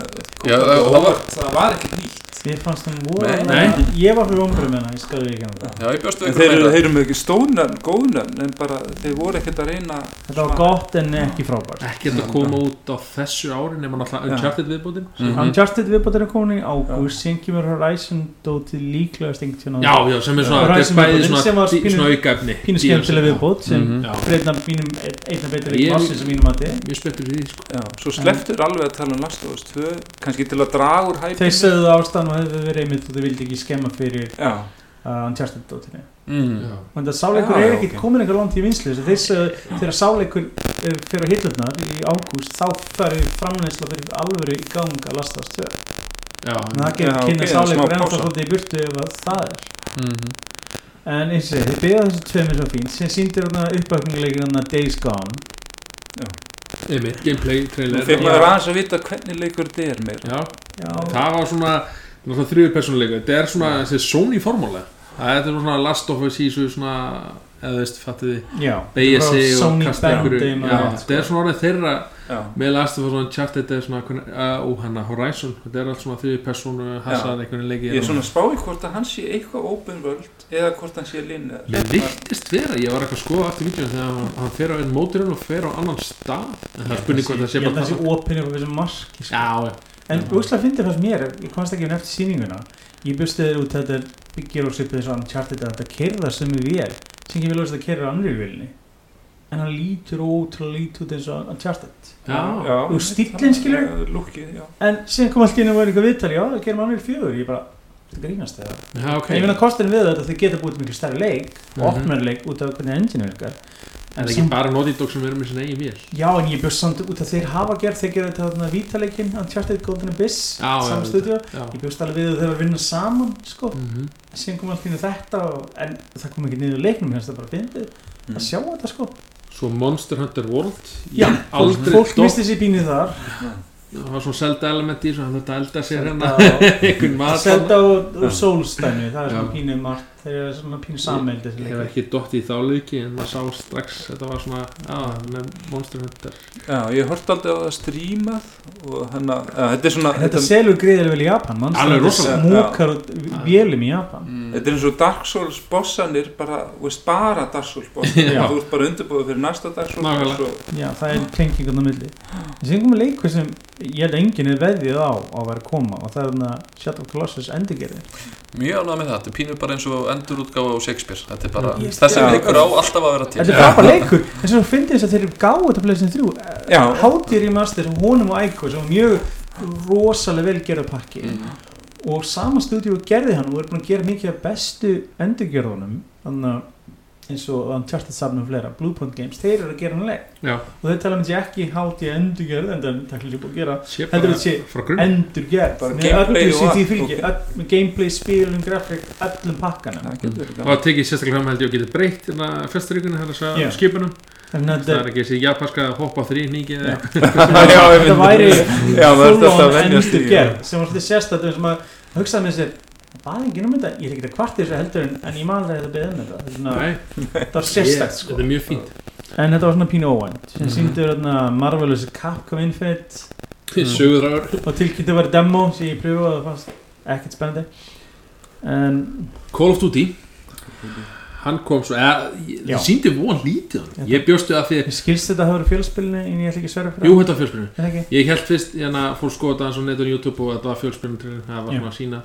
Speaker 1: Já, það- það var-
Speaker 3: það var ekki nýtt
Speaker 4: Mér fannst það
Speaker 1: Nei.
Speaker 4: voða Ég var fyrir ombröð með hana, ég skaði ekki hann
Speaker 1: ég
Speaker 3: En þeir eru, með ekki stóðnöfn, góðnöfn en bara, þeir voru ekkert að reyna
Speaker 4: Þetta var gott en ekki frábært
Speaker 2: ekkert að koma út á þessu ári nema náttúrulega. Uncharted viðbútin
Speaker 1: Mhm.
Speaker 4: Uncharted viðbóttir er komin í ágúst síðan kemur Horizon dótið líklega stengt
Speaker 2: já, já, sem er svona, er
Speaker 4: sem pínu- skemmtilega viðbót sem
Speaker 1: Mhm.
Speaker 2: Já.
Speaker 4: breytna mínum einna betur
Speaker 2: Ég-
Speaker 4: ekki massið sem mínum að þið
Speaker 2: mjög sko.
Speaker 3: Já, svo sleftur alveg að tala um Last of Us 2 kannski til að draga úr hæpinu
Speaker 4: og hefðu verið einmitt og þau vildi ekki skemma fyrir
Speaker 3: Já,
Speaker 4: uh, Uncharted dóttinni
Speaker 1: mm.
Speaker 2: Já.
Speaker 4: og þetta sáleikur
Speaker 3: Já,
Speaker 4: er
Speaker 3: já,
Speaker 4: ekki
Speaker 3: ok.
Speaker 4: komin eitthvað langt í vinslu þess að þeir sögðu þegar sáleikur er fyrir að hitlunar í ágúst þá færi framleysla fyrir alvöru í gang að lasta þess tvö
Speaker 2: já,
Speaker 4: en það
Speaker 3: Já, ok,
Speaker 4: kynna sáleikur ennþá
Speaker 3: pása.
Speaker 4: svolítið í burtu ef að það er.
Speaker 1: Mm
Speaker 4: en eins og þeir beða þessu tveimur svo fínt sem síndir þarna uppökninguleikin þarna Days Gone.
Speaker 2: Einmitt, gameplay trailer.
Speaker 3: Fyrir
Speaker 4: Já.
Speaker 3: maður aðeins að vita hvernig leikur þetta er meira.
Speaker 2: Já,
Speaker 4: já,
Speaker 2: það var svona náttúrulega þriður persónuleika. Þetta er svona þessi Sony formúla. Það er svona Last of Us svo svona eða þú veist, fattu þið? Beigja sig og kasta
Speaker 4: maður,
Speaker 2: þetta er svona orðið þeirra. Með Last of Us og Uncharted þetta er svona uh, og hann Horizon. Þetta er allt svona þriður persónu hasað einhvern leiki
Speaker 3: ég er svona að spá í hvort að hann sé eitthvað open world eða hvort hann sé linear.
Speaker 2: Mér virtist vera, ég var eitthvað að skoða aftur vídeo þegar hann, fer á einn móturinn og fer á annan stað. En það er spurning hvort það sé
Speaker 4: að
Speaker 2: bara
Speaker 4: það En úrslega fyndi fannst mér, ég komst ekki um eftir sýninguna. Ég þér út þetta byggir og svipið þessu Uncharted að þetta kerða sem við vél sem ekki vil að þetta kerða annri vilni en hann lítur ótrúlega lítið út eins og Uncharted.
Speaker 2: Já,
Speaker 4: Og stíllinn, skilur? En síðan kom allt henni og var eitthvað viðtal Já, það gerum annri fjögur Ég bara, þetta grínast eða?
Speaker 2: Já, ok.
Speaker 4: En ég finna kostin við þetta að þau geta búið mikið stærri leik og
Speaker 2: Mhm.
Speaker 4: opnar leik út af hvernig engine virkar
Speaker 2: En það er ekki bara Naughty Dog sem er með sinna eigin vél?
Speaker 4: Já, en ég bjóst samt út að þeir hafa gert þeir gera þetta þarna vítaleikin Uncharted Golden Abyss
Speaker 2: Já, já, Já.
Speaker 4: Ég bjóst alveg við að þeir var að vinna saman sko.
Speaker 2: Mhm.
Speaker 4: síðan kom allt í einu þetta og, en það kom ekki niður leiknum hérst það bara fyndið
Speaker 3: Mm.
Speaker 4: að sjá þetta sko.
Speaker 2: Svo Monster Hunter World
Speaker 4: Já,
Speaker 2: aldrei
Speaker 4: fólk misti sér pínu þar.
Speaker 2: Það var svona selda element í þessu, hann þetta elda sér hérna einhvern mat
Speaker 4: Selda og, og Souls dæmi það er
Speaker 2: Já.
Speaker 4: svona pínu margt þeir eru svona pínu sammeildi þessi
Speaker 2: Ég hef ekki dott í þá leiki en maður sá strax þetta var svona, já, með Monster Hunter.
Speaker 3: Já, ég horfði aldrei á það strímað og hann að, ja, þetta er svona
Speaker 4: þetta
Speaker 3: þetta,
Speaker 4: selur greiðilega vel í Japan smókar út vélum í Japan.
Speaker 1: Mm.
Speaker 3: þetta er eins og Dark Souls bossanir bara, þú veist, bara Dark Souls bossanir þú ert bara undirbúið fyrir næsta Dark Souls og,
Speaker 4: já, það er krenkingan á milli. En sem komið leikur sem ég held að enginn er veðið á að vera að koma og það er þarna Shadow of the Colossus endurgerði
Speaker 1: Mjög ánægð með það, þetta er pínur bara eins og endurútgáfa á Shakespeare. Þetta er bara,
Speaker 4: Ég-
Speaker 1: þessi leikur á alltaf að vera til.
Speaker 4: Þetta er frábær leikur. En svo finnst þess að þeir eru gáð þetta pleysin þrjú. Hátir í master honum og Aiko sem var mjög rosalega vel gerða pakki
Speaker 1: mm.
Speaker 4: og sama stúdíu gerði hann og er búin að gera mikið af bestu endurgjörðunum þannig að eins og Uncharted Sabnum flera, Bluepoint Games, þeir eru að gera hann leik
Speaker 2: Já,
Speaker 4: og þeir tala um þessi ekki háti endurgjörð en það er takkilega búin að gera þetta
Speaker 2: grunn
Speaker 4: endurgjörð
Speaker 3: Bara
Speaker 4: með
Speaker 3: gameplay
Speaker 4: öllu sem því fylgir með gameplay, spilum, grafík, öllum pakkanum.
Speaker 3: Það
Speaker 2: og það tekið sérstaklega fram held ég að geta breytt hérna festaríkunni hérna
Speaker 4: Já.
Speaker 2: yeah. skipunum það er ekki þessi japanska hoppa þrýningi
Speaker 3: ég myndi-
Speaker 4: væri
Speaker 3: er alltaf
Speaker 4: full
Speaker 3: að
Speaker 4: on endurgerð sem var svolítið sérstætt sem að hugsaði með sér bara enginn um þetta, ég er ekki að kvarti þessu heldur en, ég það að þetta beðið um þetta. Svona- þetta var sérstætt sko.
Speaker 2: þetta er mjög fínt.
Speaker 4: En þetta var svona pínu óvænt. Sem
Speaker 2: Mhm.
Speaker 4: síndur Marvelous Capcom Infinite.
Speaker 2: Mm. sögurðrar
Speaker 4: og tilkynntu að vera demo sem ég pröfaði og það fannst ekkert spennandi. En
Speaker 2: Call of Duty. Hann kom svo, ég- það síndi von lítið ég bjóstu að því
Speaker 4: ég skilst þetta að hafa verið fjölspilni en ég ætla ekki að sverja fyrir
Speaker 2: jú, þetta var fjölspilinu.
Speaker 4: Það ekki?
Speaker 2: Ég held fyrst, hérna, fólk skoða þetta eins og netur YouTube og þetta var fjölspilnutrinn, það var svona að sína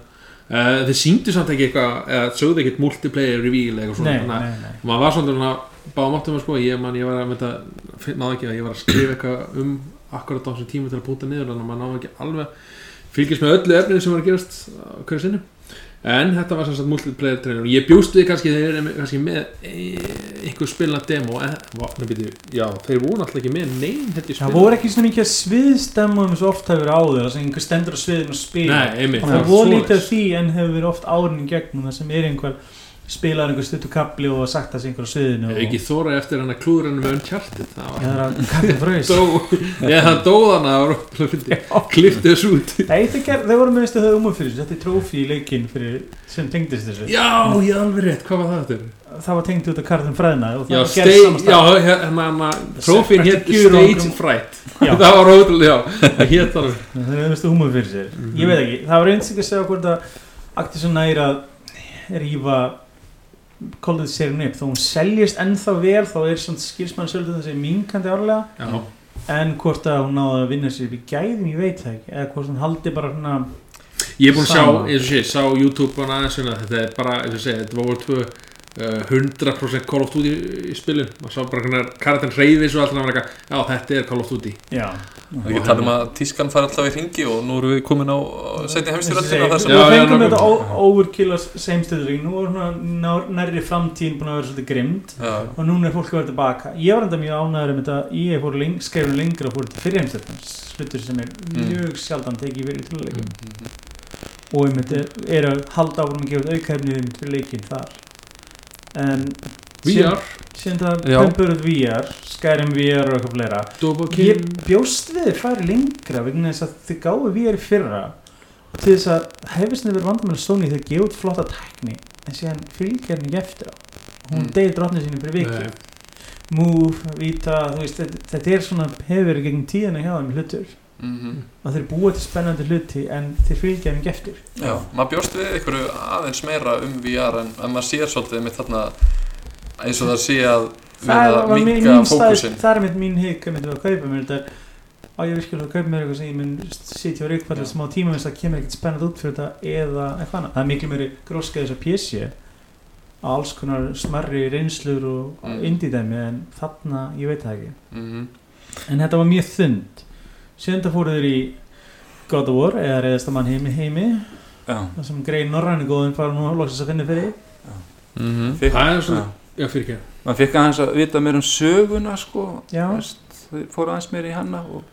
Speaker 2: uh, Þeir síndu samt ekki eitthvað, eða sögðu ekkert multiplayer reveal eitthvað svona
Speaker 4: nei, nei, nei.
Speaker 2: maður var svona svona báðum áttum að sko, ég man, ég var að mynda náðu ekki að ég var að skrifa eitthvað um akkurat á þessum tíma til að búta niður þannig að maður náðu ekki alveg fylgjast með öllu efninu sem var að gerast hverju sinni en þetta var sem sagt multiplayer trailer og ég bjóst við kannski þeir eru kannski með e- einhver spilna demo en, va, nefnir, já, þeir voru alltaf ekki með ég
Speaker 4: það voru ekki svona mikið sviðstemmum svo oft hefur áður þar sem einhver stendur á sviðinu og spila. Það voru lítið af því en hefur verið oft árin í gegnum þar sem er einhver spilar einhver stuttu kapli og sagt það sem einhver á sviðinu og
Speaker 2: ekki þóra eftir hann að klúðurinn með Uncharted? Það
Speaker 4: ég
Speaker 2: var
Speaker 4: að kapli fröys
Speaker 2: ég það dóðana og klippti þessu út.
Speaker 4: Það þeir voru að þau umum fyrir þessu. Þetta er trófi í leikinn fyrir, sem tengdist þessu.
Speaker 2: Já, ég alveg rétt, hvað var það eftir?
Speaker 4: Það var tengt út af karðin fræðina það
Speaker 2: Já, hérna, trófin hétt Stage. Fright. Það var ótrúlega, það
Speaker 4: Það. Er að umum fyrir
Speaker 2: Mhm.
Speaker 4: Ég veit ekki, það var eins Colded serien upp. Þó hún seljist ennþá vel þá er svona skilsmann svolítið þessi minkandi árlega.
Speaker 2: Já,
Speaker 4: en hvort að hún náði að vinna sér í gæðum ég veit það ekki, eða hvort hún haldi bara svona
Speaker 2: ég er búinn að sjá, eins og sé, sá YouTube hana aðeins svona, þetta er bara, eins og sé, þetta voru tvö uh, 100% Call of Duty í spilin og sá bara hvernig karakterin reyði svo alltaf var eitthvað, já, þetta er Call of Duty.
Speaker 4: Já,
Speaker 1: Og ég tala um að tískan fær alltaf í ringi og nú erum við komin á setni heimstyröldina þar
Speaker 4: Við
Speaker 1: sem
Speaker 2: já,
Speaker 4: fengum þetta overkill á seimstöðurík Nú er svona nærri framtíðin búin að vera svolítið grimmt
Speaker 1: Já,
Speaker 4: og núna er fólk að vera tilbaka. Ég var enda mjög ánæður um þetta Ég fór leng, skrifum lengra og fór til fyrirheimstöðum Slutur sem er mjög sjaldan tekið fyrir töluleikum
Speaker 1: Mhm.
Speaker 4: og um þetta er að halda áfram að gefa út aukæfnið um fyrir leikinn þar En
Speaker 2: VR,
Speaker 4: síðan það út VR Skyrim VR og eitthvað fleira.
Speaker 2: Dovahkill
Speaker 4: Ég bjóst við þið færi lengra vegna þess að þið gáðu VR fyrra og til þess að hefist niður vandamæli Sony þegar gefa út flotta tækni en síðan fylgja henni eftir á. Hún
Speaker 1: Mm.
Speaker 4: deyði drottni sinni fyrir viki Move, Vita, þú veist þetta, þetta er svona hefur verið gegn tíðina hjá þeim hlutur
Speaker 1: Mhm.
Speaker 4: að þeir búa til spennandi hluti en þeir fylgja henni ekki eftir
Speaker 1: Já, maður bjóst við einhverju aðeins meira um VR en, en maður sér svolítið með þarna eins og það sé að
Speaker 4: það mín stæð
Speaker 1: fókusinn
Speaker 4: það er mitt mín hik að myndi að kaupa mér þetta á ég virkilega að kaupa mér eitthvað sem ég mun sitja á reikfallir smá tíma þess að kemur ekkert spennandi út fyrir þetta eða eitthvað annað það er miklu meiri gróska þess að á alls konar smarri reynslur og
Speaker 1: Mm.
Speaker 4: mm. indie-dæmi en þarna, ég veit það ekki
Speaker 1: Mhm.
Speaker 4: en þetta var mjög þund sjönda fóruður í God of War eða reyðast að mann heimi heimi.
Speaker 3: Já,
Speaker 4: það sem grei norræni góðin fara nú að loksast að finna fyrir.
Speaker 1: Mhm.
Speaker 3: Fikk-
Speaker 2: Það er svona-
Speaker 3: já.
Speaker 2: Já, fyrir ekki
Speaker 3: maður fikk aðeins að vita mér um söguna sko,
Speaker 4: já,
Speaker 3: Veist, þau fóru aðeins meir í hana og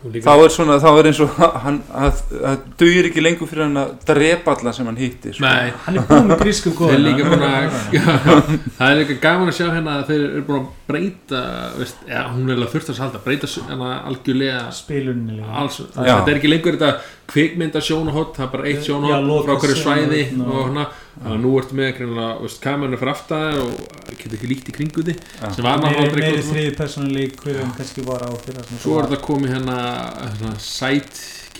Speaker 3: þá er svona, þá er eins og hann, að, að dugir ekki lengur fyrir hann að drepa alla sem hann hitti sko.
Speaker 2: Nei,
Speaker 4: hann er búin með grísku
Speaker 2: þeir eru
Speaker 4: góðina
Speaker 2: líka búin að já, það er líka gaman að sjá hérna að þeir eru búin að breyta veist, já, hún er alveg þurft að halda breyta hérna algjörlega þetta er ekki lengur þetta kvikmynda sjónahótt, það er bara eitt sjónahótt frá hverju svæði
Speaker 4: sjónarhorn og-
Speaker 2: hana, þannig að nú ertu með greinlega, veist, kamerunni fyrir aftæðar og getur ekki líkt í kringu því
Speaker 3: Já.
Speaker 2: sem var náttúrulega aldrei
Speaker 4: meiri þriði personuleikur en kannski var á fyrir
Speaker 2: svo er þetta komið hérna svona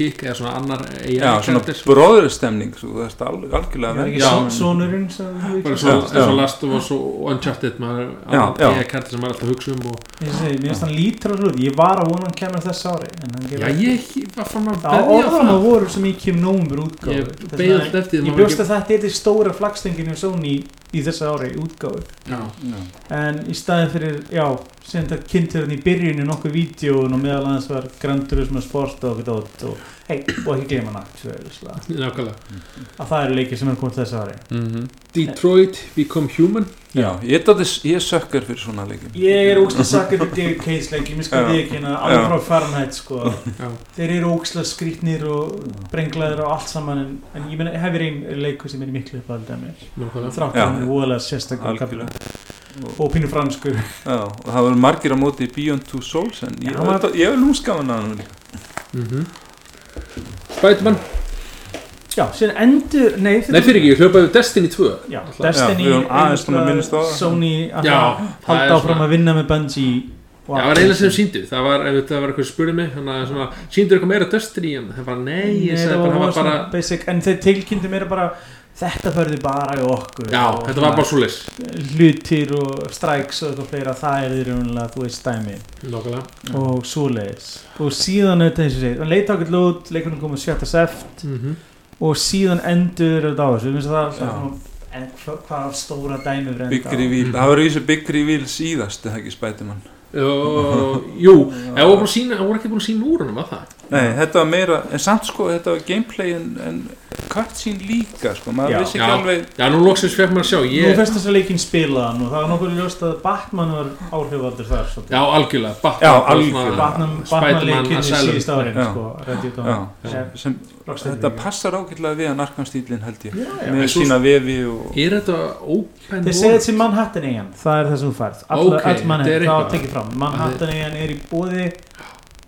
Speaker 2: sidekick eða svona annar
Speaker 3: Já, svona bróðurstemning þú veist alveg algjörlega
Speaker 4: er sem
Speaker 2: svo,
Speaker 3: Já, já.
Speaker 2: svo Last of Us og Uncharted maður. AI karakter sem maður er alltaf hugsa um og
Speaker 4: Ég segi, mér finnst hann lítur á hlut Ég var að vona hann kemur þess ári En hann
Speaker 2: já, ég var fann að beðja
Speaker 4: orðan
Speaker 2: það
Speaker 4: voru mikið um nómur
Speaker 2: ég alltaf eftir því,
Speaker 4: Ég bjóst að þetta er stóra flaggstenginu Sony í þessu ári útgáfu
Speaker 2: Já.
Speaker 3: Já.
Speaker 4: En í staðin fyrir, já sem þetta kynntur hann í byrjunni nokkuð vídjón og meðal annars var Gran Turismo Sport og dótt og, hey, og ekki gleyma hann
Speaker 2: nákvæmlega.
Speaker 4: Að það eru leikir sem er komið þessu ári.
Speaker 1: Mhm.
Speaker 2: Detroit Become Human?
Speaker 3: Já, ég, er sökkar fyrir svona leikum
Speaker 4: Ég er ógslag sakkur fyrir David Cage leik, ég
Speaker 3: Já.
Speaker 4: því ekki hérna alveg frá Fahrenheit sko.
Speaker 2: Já.
Speaker 4: Þeir eru ógslag skrýtnir og brenglaðir og allt saman en, en ég meina hefur einn leikur sem er miklu uppáðið að mér.
Speaker 2: Nákvæmlega.
Speaker 4: Þrátt
Speaker 3: Já.
Speaker 4: að hann er voðalega sérstaklega
Speaker 3: og,
Speaker 4: pínu franskur.
Speaker 3: Já, og það voru margir á móti Beyond Two Souls en ég,
Speaker 4: maður-
Speaker 3: ég, ég vil lúmskaman að hann líka.
Speaker 2: Mhm. Spiderman
Speaker 4: Já, síðan endur, nei,
Speaker 2: Nei fyrir ekki, ég hljópaði Destiny 2
Speaker 4: Já,
Speaker 2: Alltaf.
Speaker 4: Destiny,
Speaker 3: Já, við höfum aðeins
Speaker 4: augljóslega
Speaker 3: minnast á það.
Speaker 4: Sony að
Speaker 2: Já,
Speaker 4: halda
Speaker 2: það er
Speaker 4: áfram
Speaker 2: svona-
Speaker 4: að vinna með Bungie og
Speaker 2: Já, það var eiginlega sem síndu, það var, ef það var eitthvað spurði mig, þannig að svona, síndu eitthvað meira Destiny, en það bara, nei, ég
Speaker 4: Nei,
Speaker 2: sagði
Speaker 4: það
Speaker 2: bara, það
Speaker 4: var
Speaker 2: var bara,
Speaker 4: svona basic En þeir tilkynntu mér bara Þetta förði bara í okkur
Speaker 2: já, þetta var bara svo leys,
Speaker 4: Hlutir og strikes og eitthvað fleira Það er því raunlega, þú veist, dæmi.
Speaker 2: Nákvæmlega.
Speaker 4: Og svoleiðis. Og síðan auðvitað eins og segið Hann leita okkur lút, leikunum komið sjötta seft
Speaker 2: Mm
Speaker 4: Og síðan endur þetta á þessu Við finnst það svona, En hva- hvað stóra dæmi við
Speaker 3: Big Reveal, það var í þessu Big Reveal síðast eða ekki Spiderman?
Speaker 2: Og, jú, það voru, að ekki búin að sína úr hann, var það?
Speaker 3: Nei, þetta var meira, en samt sko, þetta var gameplay en, en cutscene líka sko, maður
Speaker 4: Já.
Speaker 3: vissi ekki alveg
Speaker 2: Já, nú loksins fekk maður að sjá,
Speaker 4: Nú
Speaker 2: ég,
Speaker 4: fyrst þess að leikinn spilaðan og það var nokkuð ljóst að Batman var áhrifaldur þar svolítið.
Speaker 2: já, algjörlega, Batman,
Speaker 3: Já, algjörlega.
Speaker 2: svona-
Speaker 4: Batman, Batman
Speaker 2: Spider-Man
Speaker 4: leikinn í
Speaker 2: Asylum.
Speaker 4: síðust árin
Speaker 3: Já.
Speaker 4: sko, Reddit
Speaker 3: já,
Speaker 4: og
Speaker 3: sem, sem,
Speaker 4: Rocksteady
Speaker 3: þetta
Speaker 4: líka.
Speaker 3: passar ágætlega við að narkan stílinn held ég
Speaker 4: Já, já.
Speaker 3: með
Speaker 2: En svo-
Speaker 3: sína vefi og
Speaker 2: Er þetta open
Speaker 4: Þeir segja þetta sem Manhattan eigin, það er það sem þú færð All,
Speaker 2: Ok,
Speaker 4: öll
Speaker 2: þetta er
Speaker 4: Manhattan, það var
Speaker 2: eitthvað.
Speaker 4: tekið fram Manhattan eigin er í bóði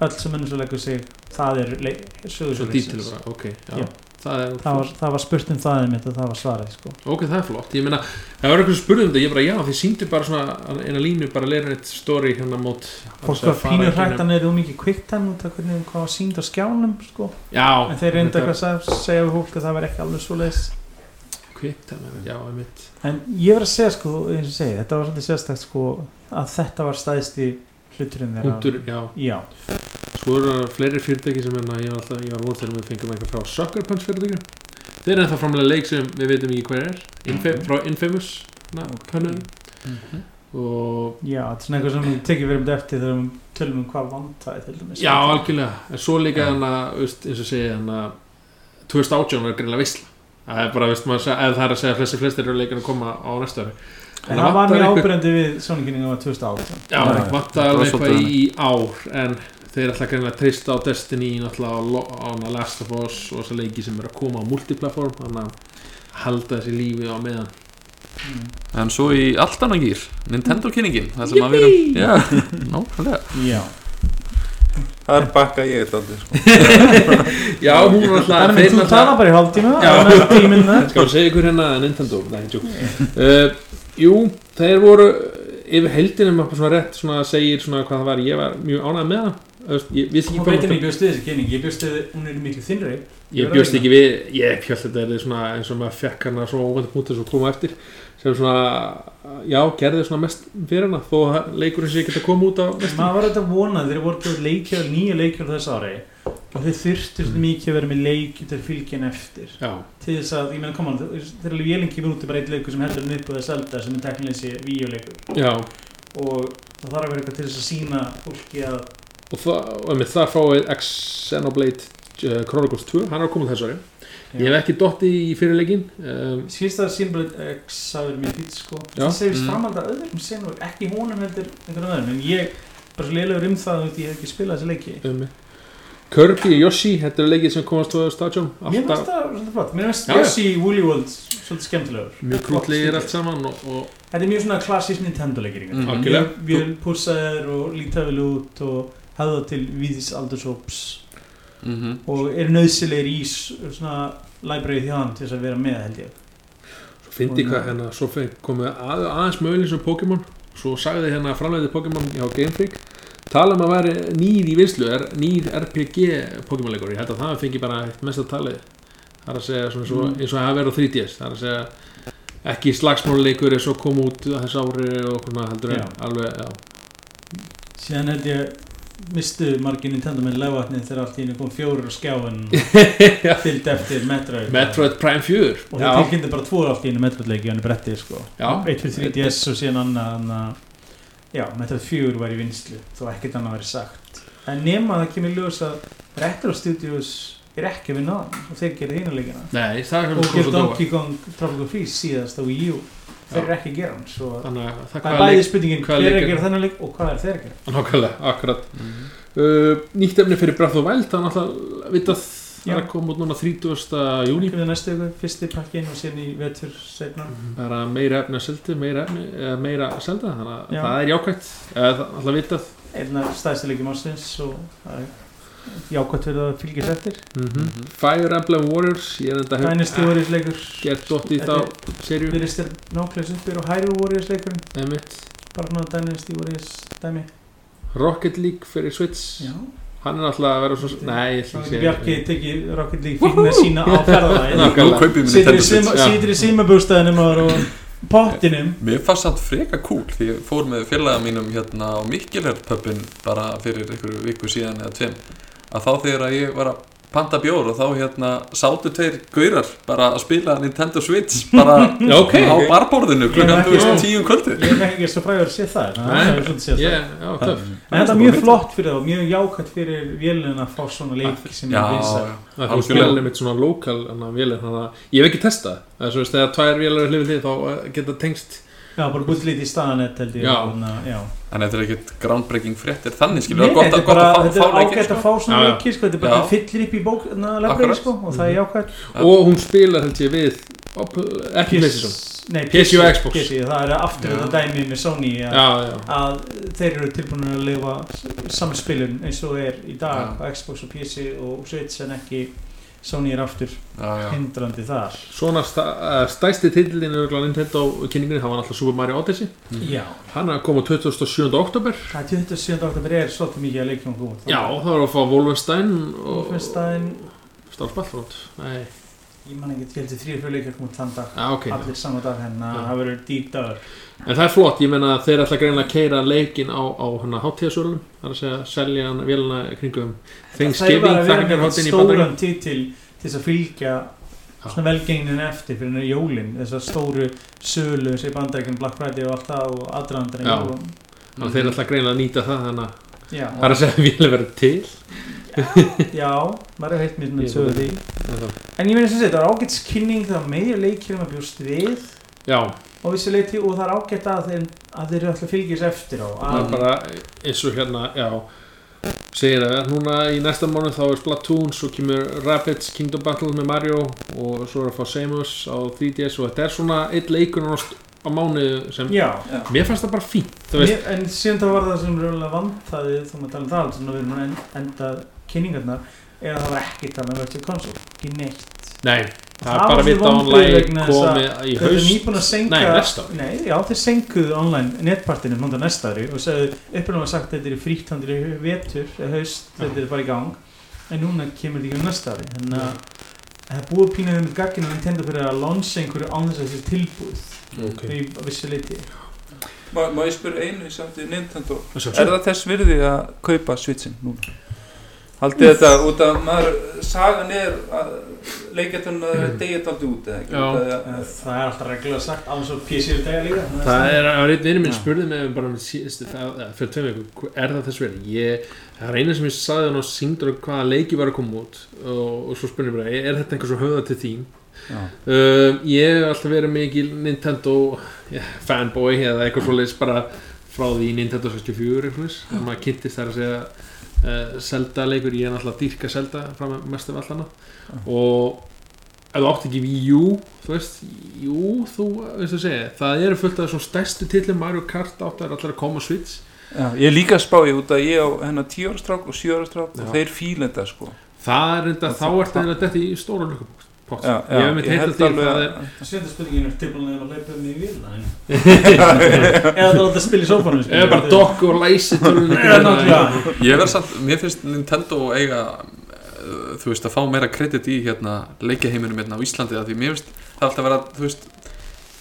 Speaker 4: öll sem ennum svo leggur sig það er sögur
Speaker 2: Svo dítil bara, ok, já,
Speaker 4: Já.
Speaker 2: Það,
Speaker 4: það var, það var spurt um það einmitt og það var svarið sko.
Speaker 2: ok, það er flott, ég meina það var eitthvað sem spurði um þetta, ég bara, já, þið síndu bara svona eina línu, bara leirin eitt story hérna mót
Speaker 4: fólk var pínu hrættan er þú mikið kviktan út af hvernig hvað var sínd á skjánum sko.
Speaker 2: Já,
Speaker 4: en þeir reynda eitthvað að segja við fólk að það var ekki alveg svo leiðis
Speaker 2: time, já, einmitt.
Speaker 4: En ég verð að segja sko, eins og segi, þetta var svolítið sérstakt sko að þetta var stæðsti hluturinn þeirra.
Speaker 2: Svo eru það fleiri fyrirtæki sem hérna, ég var alltaf, ég var vondt þegar við fengum eitthvað frá Sucker Punch fyrirtækinu. Þeir eru ennþá framlega leik sem við veitum ekki hver er. Infe
Speaker 4: Mhm.
Speaker 2: frá Infamous hönnun
Speaker 1: Mhm.
Speaker 2: og
Speaker 4: já, þetta er svona eitthvað sem við tekið verið um eftir þegar við tölum um hvað vantaði til dæmis.
Speaker 2: já, algjörlega. En svo líka þannig að, eins og segja þannig að 2018 er greinlega veistla það er bara, veist maður, ef það er að segja að flestir flestir eru leikin að koma á næsta ári.
Speaker 4: En það
Speaker 2: að
Speaker 4: var mjög ábyrjandi við Sónikynningu á 2018.
Speaker 2: Já, það
Speaker 3: var
Speaker 2: eitthvað í ár en þeir ætla greinlega að treysta á Destiny náttúrulega á, Last of Us og þessa leiki sem er að koma á multiplatform þannig að halda þessi lífi á meðan.
Speaker 4: Mm.
Speaker 1: En svo í allt annan gýr Nintendo kynningin Það sem að við erum. Já, nákvæmlega.
Speaker 4: Já.
Speaker 3: það er bakka ég aldrei sko.
Speaker 2: Já, hún var alltaf
Speaker 4: Þannig að þú tala bara í hálftíma með það.
Speaker 2: Skal við segja ykkur hérna Nintendo uh, Jú, þeir voru yfir heldinum eitthvað svona rétt svona segir svona hvað það var. Ég var mjög ánægð með það ég
Speaker 4: Hún veitir ég bjóst við þessi kynning, ég bjóst við hún er miklu þinnri.
Speaker 2: ég bjóst ekki við ég held þetta er svona eins og maður fekk hana svona óvænt punktur svo koma eftir sem svona, já, gerði svona mest fyrir hana þó að leikurinn sé ekki að koma út á
Speaker 4: Maður var þetta vonað, þeir voru leikjör, nýja leikjör þess ári og þeir þurftu mm. mikið að vera með leikjör til fylgjan eftir.
Speaker 2: Já,
Speaker 4: Til þess að, ég meina, koma, þeir alveg vélengi út bara eitt leikur sem heldur þess er
Speaker 2: já
Speaker 4: og það þarf að vera eitthvað til þess að sína fólki að
Speaker 2: og það, þar fáið Xenoblade uh, Chronicles 2 hann er að koma þessu ári ég hef ekki dotti í fyrirleikin um,
Speaker 4: Skýrst það að Sínblöð X hafi verið mjög fýtt sko.
Speaker 2: Já.
Speaker 4: Það segist
Speaker 1: Mm.
Speaker 4: framhald að öðrum senur ekki honum heldur einhvern öðrum en ég bara svo leilagur um það að ég hef ekki spilað þessi leiki.
Speaker 2: Um, Kirby og Yoshi, þetta er leikið sem komast 2018
Speaker 4: Mér finnst það svolítið flott. Mér finnst. Yoshi Woolly World svolítið skemmtilegur.
Speaker 2: Mjög krútlegir allt saman og, og
Speaker 4: Þetta er mjög svona klassísk Nintendo leikir.
Speaker 2: Algjörlega.
Speaker 4: Mjög vel púsaðir og líta vel út og hefða til víðis aldurshóps
Speaker 1: Mhm.
Speaker 4: og eru nöðsilegir í svona library þján til þess að vera með held ég.
Speaker 2: Fyndi hvað hérna svo komið að, aðeins möguleg sem Pokémon. Svo sagði hérna framleiði Pokémon hjá Game Freak tala um að væri nýr í vinslu er nýr RPG Pokémon leikur ég held að það fengi bara mest að tali það er að segja svona svo,
Speaker 4: Mm.
Speaker 2: eins og það hafi verið á 3DS það er að segja ekki slagsmáleikur eins og kom út á þessu ári og svona heldur en alveg já.
Speaker 4: síðan held ég mistu margir Nintendo með legvatnið þegar allt í henni kom fjórir á skjáin
Speaker 2: Já.
Speaker 4: fyllt eftir Metroid.
Speaker 2: Metroid Prime 4
Speaker 4: og það tilkynnti bara tvo allt í henni Metroid leiki hann er brettið sko.
Speaker 2: Já.
Speaker 4: eitt fyrir 3DS og síðan annað já, Metroid 4 var í vinslu þó ekkert annað væri sagt. En nema að það kemur ljós að Retro Studios er ekki við náðan og þeir gerir hínu leikina. Og gerir Donkey Kong Tropical Freeze síðast á Wii U þeir eru ekki að gera hann svo
Speaker 2: þannig að það
Speaker 4: það er
Speaker 2: hvað
Speaker 4: bæði
Speaker 2: leik
Speaker 4: spurningin
Speaker 2: hvað
Speaker 4: hver er að
Speaker 2: er-
Speaker 4: gera þennan leik og hvað er þeir að gera?
Speaker 2: Nákvæmlega, akkurat.
Speaker 1: Mhm.
Speaker 2: uh, nýtt efni fyrir Breath of the Wild það er náttúrulega vitað það er að koma út núna 30. júni
Speaker 4: það næstu ykkur, fyrsti pakkin og síðan í vetur setna
Speaker 2: bara meira efni að meira, efni, eða meira að selda þannig að
Speaker 4: Já.
Speaker 2: það er jákvæmt eða það er alltaf vitað.
Speaker 4: Einn af stæðstu leikjum ásins og það er jákvæmt fyrir að fylgjast eftir.
Speaker 2: Mm Fire Emblem Warriors ég er enda hef
Speaker 4: Dynasty Warriors leikur.
Speaker 2: Gert dótt í þá serju
Speaker 4: Virðist er nákvæmlega uppir og Hyrule Warriors
Speaker 2: Emitt.
Speaker 4: bara svona Dynasty Warriors dæmi.
Speaker 2: Rocket League fyrir Switch.
Speaker 4: Já.
Speaker 2: Hann er alltaf að vera svo nei, ég ætla ekki að
Speaker 4: Bjarki
Speaker 2: segja
Speaker 4: tekið Rocket League fíknar sína á ferðalæði
Speaker 1: Nú
Speaker 2: Nákvæmlega.
Speaker 1: kaupið mér
Speaker 4: Sýtir í símabústæðinum og pottinum.
Speaker 1: Mér fannst það freka cool því ég fór með félaga mínum hérna á Mikkelherpöppin bara fyrir einhverju viku síðan eða tveim að þá þegar að ég var að panta bjór og þá hérna sátu tveir gaurar bara að spila Nintendo Switch bara
Speaker 2: Já, ok,
Speaker 1: á
Speaker 2: ok.
Speaker 1: barborðinu
Speaker 4: Ég
Speaker 1: klukkan
Speaker 4: var
Speaker 1: þú veist
Speaker 4: ekki-
Speaker 1: tíu um kvöldi
Speaker 4: Ég er ekki svo fræður að sé það en það er það. þetta er mjög flott fyrir þá, mjög jákvæmt fyrir vélina að fá svona leik sem
Speaker 1: Já,
Speaker 4: er vinsæl
Speaker 1: já,
Speaker 2: Það er spilin einmitt svona lokal að ég hef ekki testað. Það er þegar tvær vélar er hlifið því þá eh, geta tengst
Speaker 4: Já, bara búið lítið í staðanett held ég
Speaker 2: Já.
Speaker 4: þannig að- já.
Speaker 1: en þetta er ekkert groundbreaking fréttir þannig skilur
Speaker 4: Nei, þetta
Speaker 1: að,
Speaker 4: er
Speaker 1: gott
Speaker 4: bara,
Speaker 1: að
Speaker 4: er ágætt að fá svona
Speaker 2: Já, já.
Speaker 4: leiki sko, þetta er bara það fyllir upp í bók sko, og það er jákvæmt
Speaker 2: og hún spilar held ég við ekki PlayStation
Speaker 4: Nei,
Speaker 2: PC og Xbox.
Speaker 4: PC, það er aftur þetta dæmi með Sony að,
Speaker 2: já, já,
Speaker 4: að þeir eru tilbúin að lifa saman spilun eins og er í dag á Xbox og PC og Switch en ekki Sony er aftur hindrandi þar.
Speaker 2: Svona sta, uh, stæsti titillin er Nintendo kynningunni, það var alltaf Super Mario Odyssey.
Speaker 4: Já,
Speaker 2: hann er að koma 27. oktober
Speaker 4: það er 27. oktober er svolítið mikið að leikjum góð
Speaker 2: já, það var að fá Wolfenstein og
Speaker 4: Wolfenstein,
Speaker 2: Starfsballfront nei,
Speaker 4: ég man ekki, ég heldur þrýr fyrir leikjum komið þann dag.
Speaker 2: Já, ok.
Speaker 4: Allir saman dag hennar,
Speaker 2: Já.
Speaker 4: það verður dýr dagur.
Speaker 2: En það er flott, ég menna að þeir ætla greinlega að keira leikin á, á hana hátíðasölum það er að segja, selja hann vélina kringum Thanksgiving,
Speaker 4: það er bara að vera
Speaker 2: þakkarháttin í
Speaker 4: stóran titil til þess að fylgja svona velgengnin eftir fyrir hennar jólin þessar stóru sölu sem bandarækjum Black Friday og allt það og í
Speaker 2: Já.
Speaker 4: jólum
Speaker 2: þannig að þeir ætla greinlega að nýta það þannig að það er að segja að vélina verður til
Speaker 4: já, maður er heilt mér með
Speaker 2: Ég
Speaker 4: sögu
Speaker 2: veit
Speaker 4: því.
Speaker 2: En það-
Speaker 4: ég meina sem þetta, það er ágætt skynning það er meira leikir um að bjóst við.
Speaker 2: Já,
Speaker 4: og vissi leiti og það er ágætt að þeir, að þeir eru alltaf fylgjast eftir á
Speaker 2: það er
Speaker 4: að,
Speaker 2: bara eins og hérna, já segir að núna í næsta mánu þá er Splatoon, svo kemur Rabbids Kingdom Battle með Mario og svo er að fá Samus á 3DS og þetta er svona eitt leikur á, á mánu sem
Speaker 4: Já,
Speaker 2: mér fannst það bara veist,
Speaker 4: Mér, en síðan það var það sem þá maður tala um það, svona við erum að en- enda kynningarnar, er að það var ekki talað um virtual console, ekki neitt.
Speaker 2: Nei, það
Speaker 4: Það
Speaker 2: er bara
Speaker 4: vonbrigði
Speaker 2: online
Speaker 4: að
Speaker 2: komið í
Speaker 4: Þau eru
Speaker 2: haust.
Speaker 4: nýbúin að senka
Speaker 2: Nei, næsta ári.
Speaker 4: Nei, já, þeir senkuðu online netpartinu núnda næsta ári og segðu upprænum að sagt að þetta er frítt handir í vetur eða haust, þetta er bara í gang. En núna kemur þetta ekki um næsta ári. Þannig að það er búið pínuð um gagginu Nintendo fyrir að launcha einhverju án þess að þessi tilbúið.
Speaker 2: Ok.
Speaker 4: í vissu leiti
Speaker 3: Má, má ég spyrja einu í Nintendo?
Speaker 2: Að sjálfsögðu.
Speaker 3: Er það þess virði að kaupa Switchin núna? Haldið þetta út að maður sagan er að leikjartunna er degið aldrei út eða ekki
Speaker 2: Já.
Speaker 3: Af að-
Speaker 4: það er alltaf reglulega sagt alveg svo PC er dæja líka
Speaker 2: Það er að einn vinur minn spurði mig bara um síðustu, það, fyrir tveim viku, er það þess verið? Ég, það er eina sem ég sagði hann og syngdur um hvaða leiki var að koma út og, og svo spurði ég bara, er þetta einhver svo höfða til þín? Um, ég hef alltaf verið mikil Nintendo yeah, fanboy eða eitthvað svoleiðis bara frá því Nintendo 64 eitthvað svoleiðis. þegar maður kynntist þar að segja uh, Zelda leikur, ég er náttúrulega dýrka Zelda fram með mest af allana og ef þú átt ekki Wii U þú veist, jú, þú veist að segja, það eru fullt af svona stærstu tillum Mario Kart átt að er allar að koma Switch.
Speaker 3: Já, ég líka að spá ég út að ég á hennar 10 ára strák og 7 ára strák og þeir fíla þetta sko.
Speaker 2: Það er enda,
Speaker 3: Það-
Speaker 2: þá ert það þetta í stóra lukkabók pott
Speaker 3: Já,
Speaker 2: ég hef teitt
Speaker 3: held
Speaker 2: til það
Speaker 3: að
Speaker 2: er
Speaker 4: Sjöndar spurningin er tilbúin að leipa um í vilna Eða? Það er að spila í sófanum
Speaker 2: eða bara dokk og læsi
Speaker 1: Ég verð samt, mér finnst Nintendo eiga uh, þú veist, að fá meira kredit í hérna leikjaheiminum hérna á Íslandi því mér finnst það er alltaf að vera, þú veist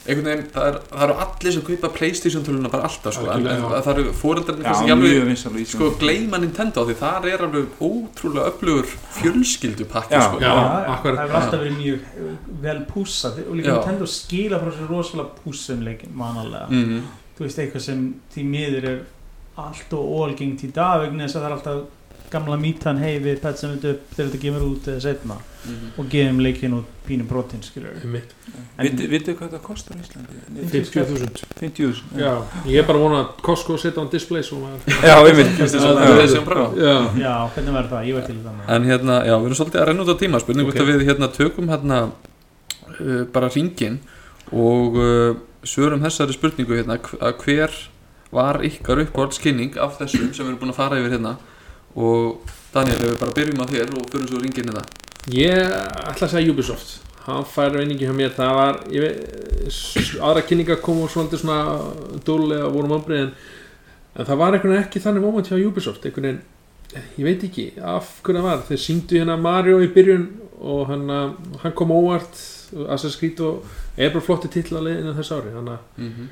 Speaker 1: einhvern veginn, það, er, það eru allir sem kaupa Playstation töluna bara alltaf, sko, en, en það eru fóreldarnir
Speaker 3: Já,
Speaker 1: kannski ekki alveg sko, gleyma Nintendo því þar er alveg ótrúlega öflugur fjölskyldupakki,
Speaker 3: Já.
Speaker 1: sko
Speaker 2: Já.
Speaker 4: það
Speaker 2: akkurat.
Speaker 4: hefur alltaf verið mjög uh, vel pússað og líka
Speaker 1: Já.
Speaker 4: Nintendo skila frá sér rosalega pússum leikin manalega
Speaker 1: mm
Speaker 4: þú veist eitthvað sem því miður er allt og ólgengt í dag vegna þess að það er alltaf gamla mítan hei við petsum þetta upp þegar þetta kemur út eða setna og gefum leikin út pínum brotin skilur
Speaker 2: Einmitt.
Speaker 3: Vitið hvað það kostar í Íslandi?
Speaker 2: 50.000
Speaker 3: 50.000
Speaker 2: Já, ég er bara að vona að Costco setja á display
Speaker 3: Já,
Speaker 1: Finnst þér
Speaker 2: Já,
Speaker 4: hvernig verður það, ég var til í það
Speaker 1: En hérna, já, við erum svolítið að renna út á tíma spurning
Speaker 2: Ok.
Speaker 1: út að við hérna tökum hérna uh, bara ringin og uh, svörum þessari spurningu hérna að hver var ykkar uppáhaldskynning af þessum sem við erum búin að fara yfir hérna? Og Daniel, við bara byrjum á þér og fyrir svo ringin hérna
Speaker 2: ég ætla að segja Ubisoft. Hann fær reyningi hjá mér. Það var, ég veit, aðra kynningar komu svolítið svona dólulega og voru mámbrið en, en það var einhvern veginn ekki þannig moment hjá Ubisoft. Einhvern veginn, ég veit ekki af hverju það var, þeir síngdu hérna Mario í byrjun og hann, hann kom óvart. Assassin's Creed og er bara flotti titla leiðinu þess ári. Þannig að
Speaker 1: mm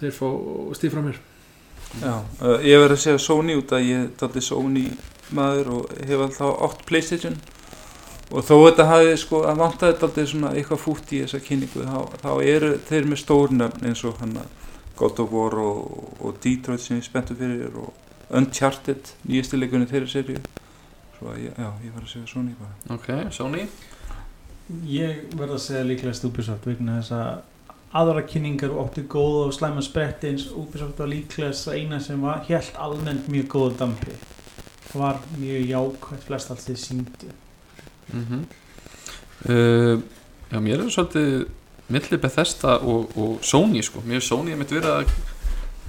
Speaker 2: þeir fá stíð frá mér
Speaker 3: Já, uh, ég verð að segja Sony út að ég er daldi Sony maður og hef alltaf átt Playstation og þó þetta hafi sko að vantaði daldi svona eitthvað fútt í þessa kynningu þá, þá eru þeir með stórnöfn eins og hann God of War og, og Detroit sem ég spenntur fyrir og Uncharted, nýjastu leikunni þeirri serju svo að já, ég var að segja Sony bara.
Speaker 1: Ok, Sony?
Speaker 4: Ég verð að segja líklega Ubisoft vegna þess að aðra kynningar ótti góða og slæma spretti eins Ubisoft var líklega það eina sem var helt almennt mjög góða dampi. Var mjög jákvæmt flest allt þið síndu
Speaker 1: mm uh, Já, mér er svolítið milli Bethesda og, og Sony sko, mér er Sony að mitt verið að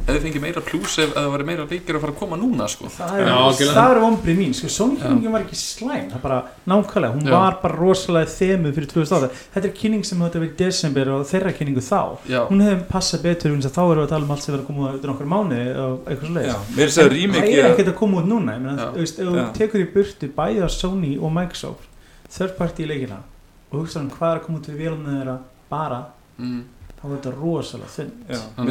Speaker 1: hefði fengið meira plus ef það væri meira leikir að fara að koma núna sko.
Speaker 4: Það er, ombrið mín sko, kynningin var ekki slæm það er bara nákvæmlega, hún
Speaker 1: Já.
Speaker 4: var bara rosalega þemu fyrir 2008, þetta er kynning sem þetta verið í desember og þeirra kynningu þá.
Speaker 1: Já,
Speaker 4: hún hefði passað betur þá erum við að tala um allt sem verið að koma út nokkur mánu og eitthvað svo
Speaker 3: Já, mér að segja
Speaker 4: það er
Speaker 3: ég-
Speaker 4: ekkert að koma út núna ég meina,
Speaker 1: Já.
Speaker 4: þú veist, ef þú tekur í burtu bæði á Sony og Microsoft third party í leikina og hugsa um hvað er að koma út við vélunum þeirra bara,
Speaker 1: mm,
Speaker 4: þá er þetta rosalega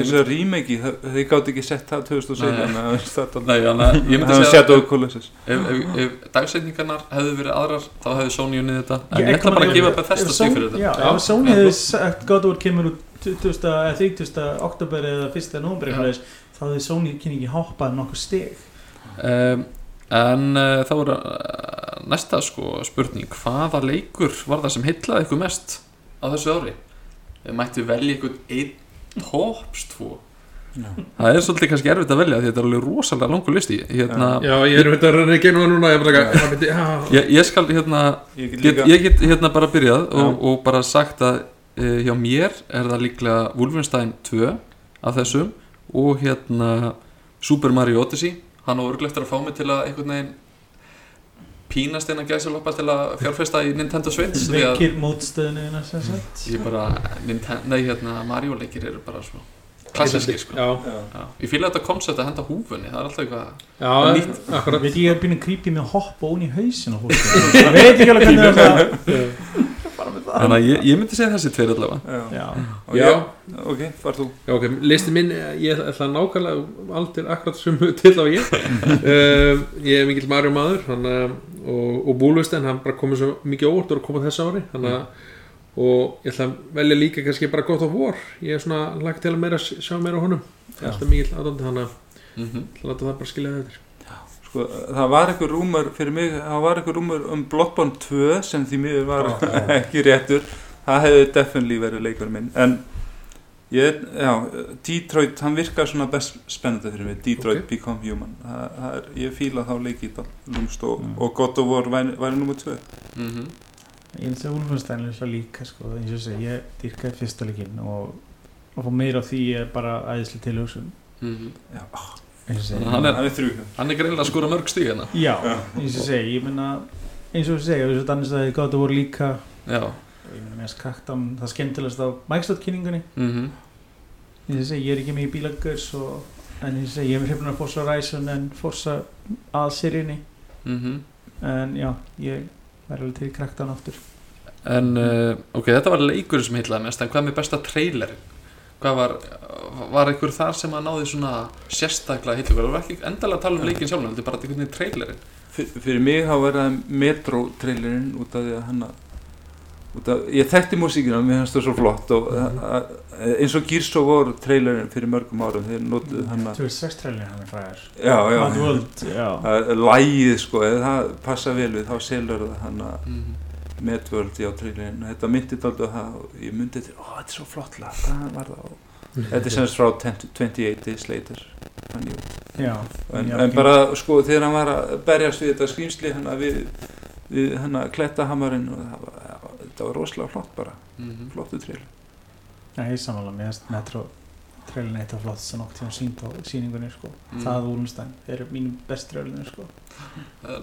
Speaker 1: er
Speaker 3: er að remake ég- þau- þau gátt ekki sett það 2017
Speaker 1: Nei.
Speaker 3: þannig að það er
Speaker 1: Nei, þannig að ég myndi
Speaker 3: Það
Speaker 1: segja
Speaker 3: Shadow of Colossus
Speaker 1: ef, dagsetningarnar hefðu verið aðrar þá hefðu Sony unnið þetta en ætla bara að
Speaker 4: ef-
Speaker 1: gefa
Speaker 4: ef
Speaker 1: Bethesda
Speaker 4: Sony-
Speaker 1: stík fyrir þetta
Speaker 4: ef Sony
Speaker 1: Já.
Speaker 4: hefði sagt God of War kemur út 20. eða 30. oktober eða 1. november þá hefði Sony kynningi hoppað nokkuð stig
Speaker 1: um, En uh, þá er uh, næsta sko spurning. Hvaða leikur var það sem heitlaði ykkur mest á þessu ári? Þið mættu velja ykkur einn tops tvo. Það er svolítið kannski erfitt að velja því þetta er alveg rosalega langur listi. Hérna,
Speaker 2: Já, ég er veit að reyna genum það núna Ég bara ekki, já
Speaker 1: ég, ég skal hérna
Speaker 3: Ég get
Speaker 1: ég get hérna bara byrjað og,
Speaker 3: Já.
Speaker 1: og bara sagt að uh, hjá mér er það líklega Wolfenstein 2 af þessum og hérna Super Mario Odyssey hann á örglegt að fá mig til að einhvern veginn pínast inn að gæsa loppa til að fjárfesta í Nintendo Switch að
Speaker 4: veikir mótstöðinu þína, sem sagt.
Speaker 1: ég bara Nintendo, nei hérna Mario leikir eru bara svo klassískir sko.
Speaker 2: Já,
Speaker 3: Já.
Speaker 1: Ég fíla þetta koncept að henda húfunni það er alltaf eitthvað
Speaker 2: já,
Speaker 1: Nýtt.
Speaker 2: akkurat.
Speaker 4: Veit ég er byrjun creepy með að hoppa ón í hausin það veit ekki alveg hvernig það það
Speaker 1: þannig að ég, ég myndi segja þessi tveir allavega.
Speaker 3: Já.
Speaker 4: já,
Speaker 3: Og
Speaker 2: Já.
Speaker 3: ég- Ok, far þú.
Speaker 2: Já, ok, listi minn, ég ætla nákvæmlega aldrei akkurat sem til á ég. Um, Ég er mikill Mario maður hann, um, og, og Búlusten, hann bara komið svo mikið óvart og komið þessu ári hann, og ég ætla að velja líka kannski bara gott of war. Ég er svona lagt til að meira, sjá meira á honum. Ég er alltaf mikill aðdóndi hann að
Speaker 1: mm -hmm.
Speaker 2: það bara skilja það eftir
Speaker 3: Sko, það var eitthvað rúmur fyrir mig, það var eitthvað rúmur um Bloodborne 2 sem því miður var ekki réttur. Það hefði definitely verið leikur minn. En ég, já, Detroit hann virkar svona best spennandi fyrir mig Detroit
Speaker 1: Ok.
Speaker 3: Become Human. Það, það er, ég fíla þá leikið lúmst og,
Speaker 4: Mm.
Speaker 3: og God of War væri, væri nummer 2
Speaker 1: Mm
Speaker 4: ég finnst að Wolfenstein er svo líka sko, eins og ég segi, ég dýrkaði fyrsta leikinn og, og fá meira af því er bara æðislega tilhugsun
Speaker 3: já,
Speaker 4: eins og ég segi
Speaker 1: Þannig að hann er-
Speaker 3: hann er þrjú.
Speaker 1: hann er greinlega að skora mörg stíg hérna.
Speaker 4: Já, eins og segi, ég menna eins og segi, eins og þannig að War líka.
Speaker 1: Já,
Speaker 4: og ég meina mest Crackdown það skemmtilegast á Microsoft kynningunni.
Speaker 1: Mhm.
Speaker 4: Ég segi, ég er ekki með í bílagurs og, en ég segi, ég er með hrifnur af Forza Horizon en Forza að seríunni
Speaker 1: mhm.
Speaker 4: En já, ég verður alveg til í Crackdown aftur.
Speaker 1: En, uh, ok, þetta var leikurinn sem heitlaði mest En hvað með besta trailerin? Hvað var, var einhver þar sem að náði svona sérstaklega heitlu Það var ekki endalega að tala um leikin sjálf Þetta er bara einhvern veginn trailerin
Speaker 3: Fyr- fyrir mig þá var það metro trailerinn út af því að hann út af, ég þekkti músíkina mér finnst það svo flott og
Speaker 4: Mhm.
Speaker 3: a, a, eins og of War trailerinn fyrir mörgum árum þeir notuðu hann að
Speaker 4: 2006 trailin hann er fræðar
Speaker 3: já, já,
Speaker 4: Mad World, já.
Speaker 3: Að lægið sko, ef það passa vel við þá selur það hann að
Speaker 1: mm.
Speaker 3: Medworld í á trailerinn og þetta myndi dálítið á það og ég myndi þetta, ó þetta er svo flott lag, hvað var það? Þetta er semst frá 10 28 days later hann jú
Speaker 4: já,
Speaker 3: en,
Speaker 4: já,
Speaker 3: en bara sko þegar hann var að berjast við þetta skrýmsli hann við, við hann að kletta hamarinn og það var, það var, þetta var rosalega flott bara.
Speaker 1: Mm
Speaker 3: flottu trill
Speaker 4: Já, ég samanlega með þess Metro trailin eitt af flott sem nokk tíma sínt á síningunni sko.
Speaker 1: Mm.
Speaker 4: það og Úlunstein eru mínu best trailinu sko.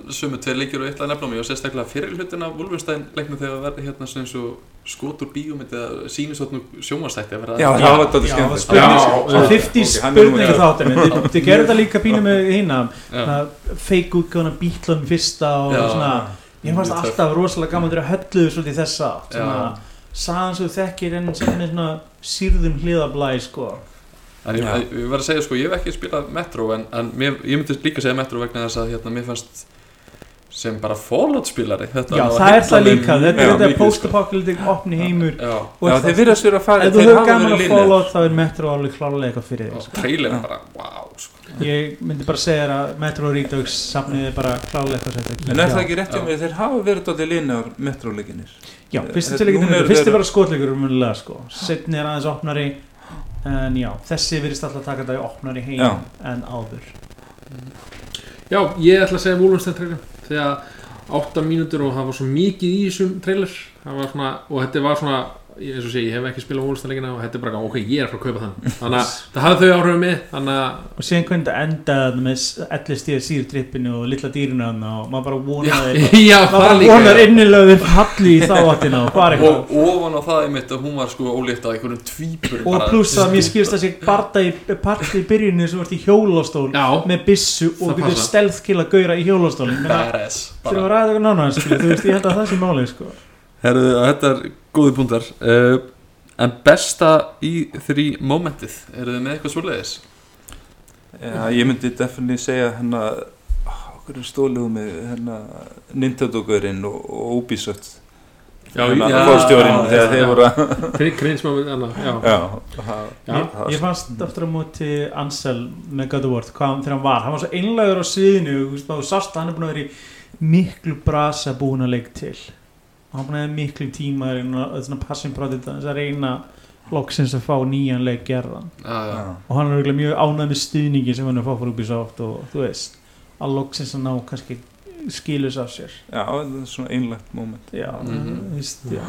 Speaker 1: Sumu tveir leikir og eitt að nefna mig og sérstaklega fyrir hlutin af Wolfenstein leiknum þegar verði hérna svona eins og skotur bíómynd eða sýnisotnu sjónvastætti að vera
Speaker 3: já,
Speaker 4: Já,
Speaker 3: það var þetta skemmt
Speaker 4: spurning-
Speaker 2: Já,
Speaker 4: og 50
Speaker 3: ok, hann er nú
Speaker 4: spurningu
Speaker 3: með-
Speaker 4: þáttunni þið, gerðu það líka pínu með hérna fake útgáðan bítlun fyrsta og svona ég fannst alltaf rosalega gaman þegar hölluðu svolítið í þessa átt, sagan sem þú þekkir en sem er svona sýrðum hliðablæ sko
Speaker 1: En ég, ég, ég verð að segja sko, ég hef ekki spilað Metro en, en mér, ég myndi líka segja Metro vegna þess að hérna, mér fannst sem bara Fallout spilari þetta
Speaker 4: já
Speaker 1: var
Speaker 4: það er það
Speaker 1: heillandi
Speaker 4: líka, þetta er þetta
Speaker 1: sko.
Speaker 4: post-apocalyptic opni heimur
Speaker 1: Já,
Speaker 4: og
Speaker 3: já, þeir virðast vera að fara
Speaker 4: ef þú hefur gaman
Speaker 3: verið
Speaker 4: að. Fallout þá er Metro alveg klálega eitthvað fyrir þig
Speaker 1: og
Speaker 4: sko.
Speaker 1: trailerin bara, wow sko.
Speaker 4: ég myndi bara segja þér að Metro Redux safniði bara klálega eitthvað
Speaker 3: en er það ekki rétt hjá
Speaker 1: Já.
Speaker 3: mig þeir hafa verið dálítið linear metroleikinir
Speaker 4: Já, fyrstu
Speaker 3: Þetta-
Speaker 4: tilíkinn
Speaker 3: núna
Speaker 4: er
Speaker 3: eru
Speaker 4: fyrst er
Speaker 3: þeir-
Speaker 4: bara skotleikur umhverjulega sko, setni er aðeins opnari en já, þessi virðist alltaf taka þetta í opnari heim
Speaker 3: Já.
Speaker 4: en áður
Speaker 2: Já, ég ætla að segja Wolfenstein trailer þegar 8 mínútur og það var svo mikið í þessum trailer það var svona, og þetta var svona eins og sé, ég hef ekki spilað Wolfenstein leikina og þetta er bara, ok, ég er að fara að kaupa þann. Þannig að það hafði þau áhrifum mig
Speaker 4: og síðan hvernig þetta endaði með ellistíða sírtrippinu og litla dýrinu hann og maður bara vonaði
Speaker 2: já,
Speaker 4: maður
Speaker 2: það
Speaker 4: bara innilega þau falli í þá áttina og bara eitthvað.
Speaker 1: Og ofan á það einmitt að hún var sko ólétt að einhverjum tvípur
Speaker 4: og pluss að mér skilst að í parti í byrjunni sem vart í hjólastól
Speaker 2: já,
Speaker 4: með byssu og
Speaker 2: Það passa.
Speaker 4: stelðkilla gauðra í
Speaker 1: badass
Speaker 4: fyrir að ræða eitthvað nána
Speaker 1: Herðu, þetta er góði punktar. Uh, en besta í þrý momentið, eru þið með eitthvað svoleiðis?
Speaker 3: Já, ég myndi definitely segja hérna okkur er stóluðu með hérna Nintendo-gaurinn og, og Ubisoft.
Speaker 2: Já,
Speaker 3: hérna
Speaker 1: já,
Speaker 3: fórstjórinn
Speaker 1: já,
Speaker 3: þegar
Speaker 1: já.
Speaker 3: þeir voru
Speaker 2: krinsmámið, já.
Speaker 3: Já,
Speaker 4: ég, ég fannst aftur á móti Ansel með God of War hvað þegar hann var, hann var svo einlægur á sviðinu þú veist, þú sást að hann er búin að vera í miklu brasa búin að leik til. og hann búin að vera miklu tíma í svona- passion project að reyna loksins að fá nýjan leik gerðan.
Speaker 1: Já. já.
Speaker 4: og hann er mjög ánægð með stuðningi sem hann er að fá frá Ubisoft og þú veist að loksins að ná kannski skilus af sér.
Speaker 3: Já, það er svona einlægt moment.
Speaker 4: Já,
Speaker 1: Mhm.
Speaker 4: þú veist, já.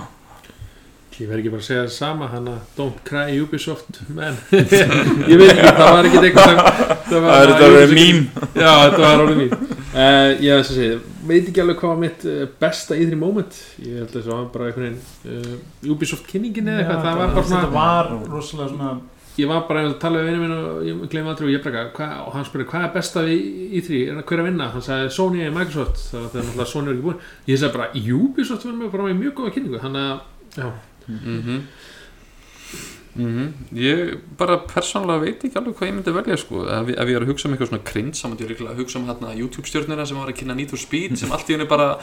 Speaker 2: Ég verð ekki bara að segja það sama hann að don't cry Ubisoft menn, ég veit ekki, það var ekki eitthvað sem- það
Speaker 3: er þetta verið mím
Speaker 2: Já, þetta var alveg mín uh, Ég veist að segja, veit ekki alveg hvað var mitt uh, besta í því moment. Ég held að það var bara einhvern veginn uh, Ubisoft kynningin eða eitthvað
Speaker 4: Já,
Speaker 2: Það var bara
Speaker 4: þetta
Speaker 2: svona
Speaker 4: var rosalega svona
Speaker 2: Ég var bara að tala við vinnu minn og ég glemði aldrei og ég bara hvað, og hann spurði hvað er besta í því? Er hver að vinna, hann sagði Sony eða Microsoft. Það var náttúrulega Sony er ekki búin. Ég sagði bara Ubisoft var með mjög góða kynningu hann að, já,
Speaker 1: Mhm. Mhm. Ég bara persónulega veit ekki alveg hvað ég myndi velja sko. ef, ef ég er að hugsa um eitthvað svona krins þá myndi ég líklega að hugsa um hérna YouTube stjórnina sem var að kynna Need for Speed sem allt í henni bara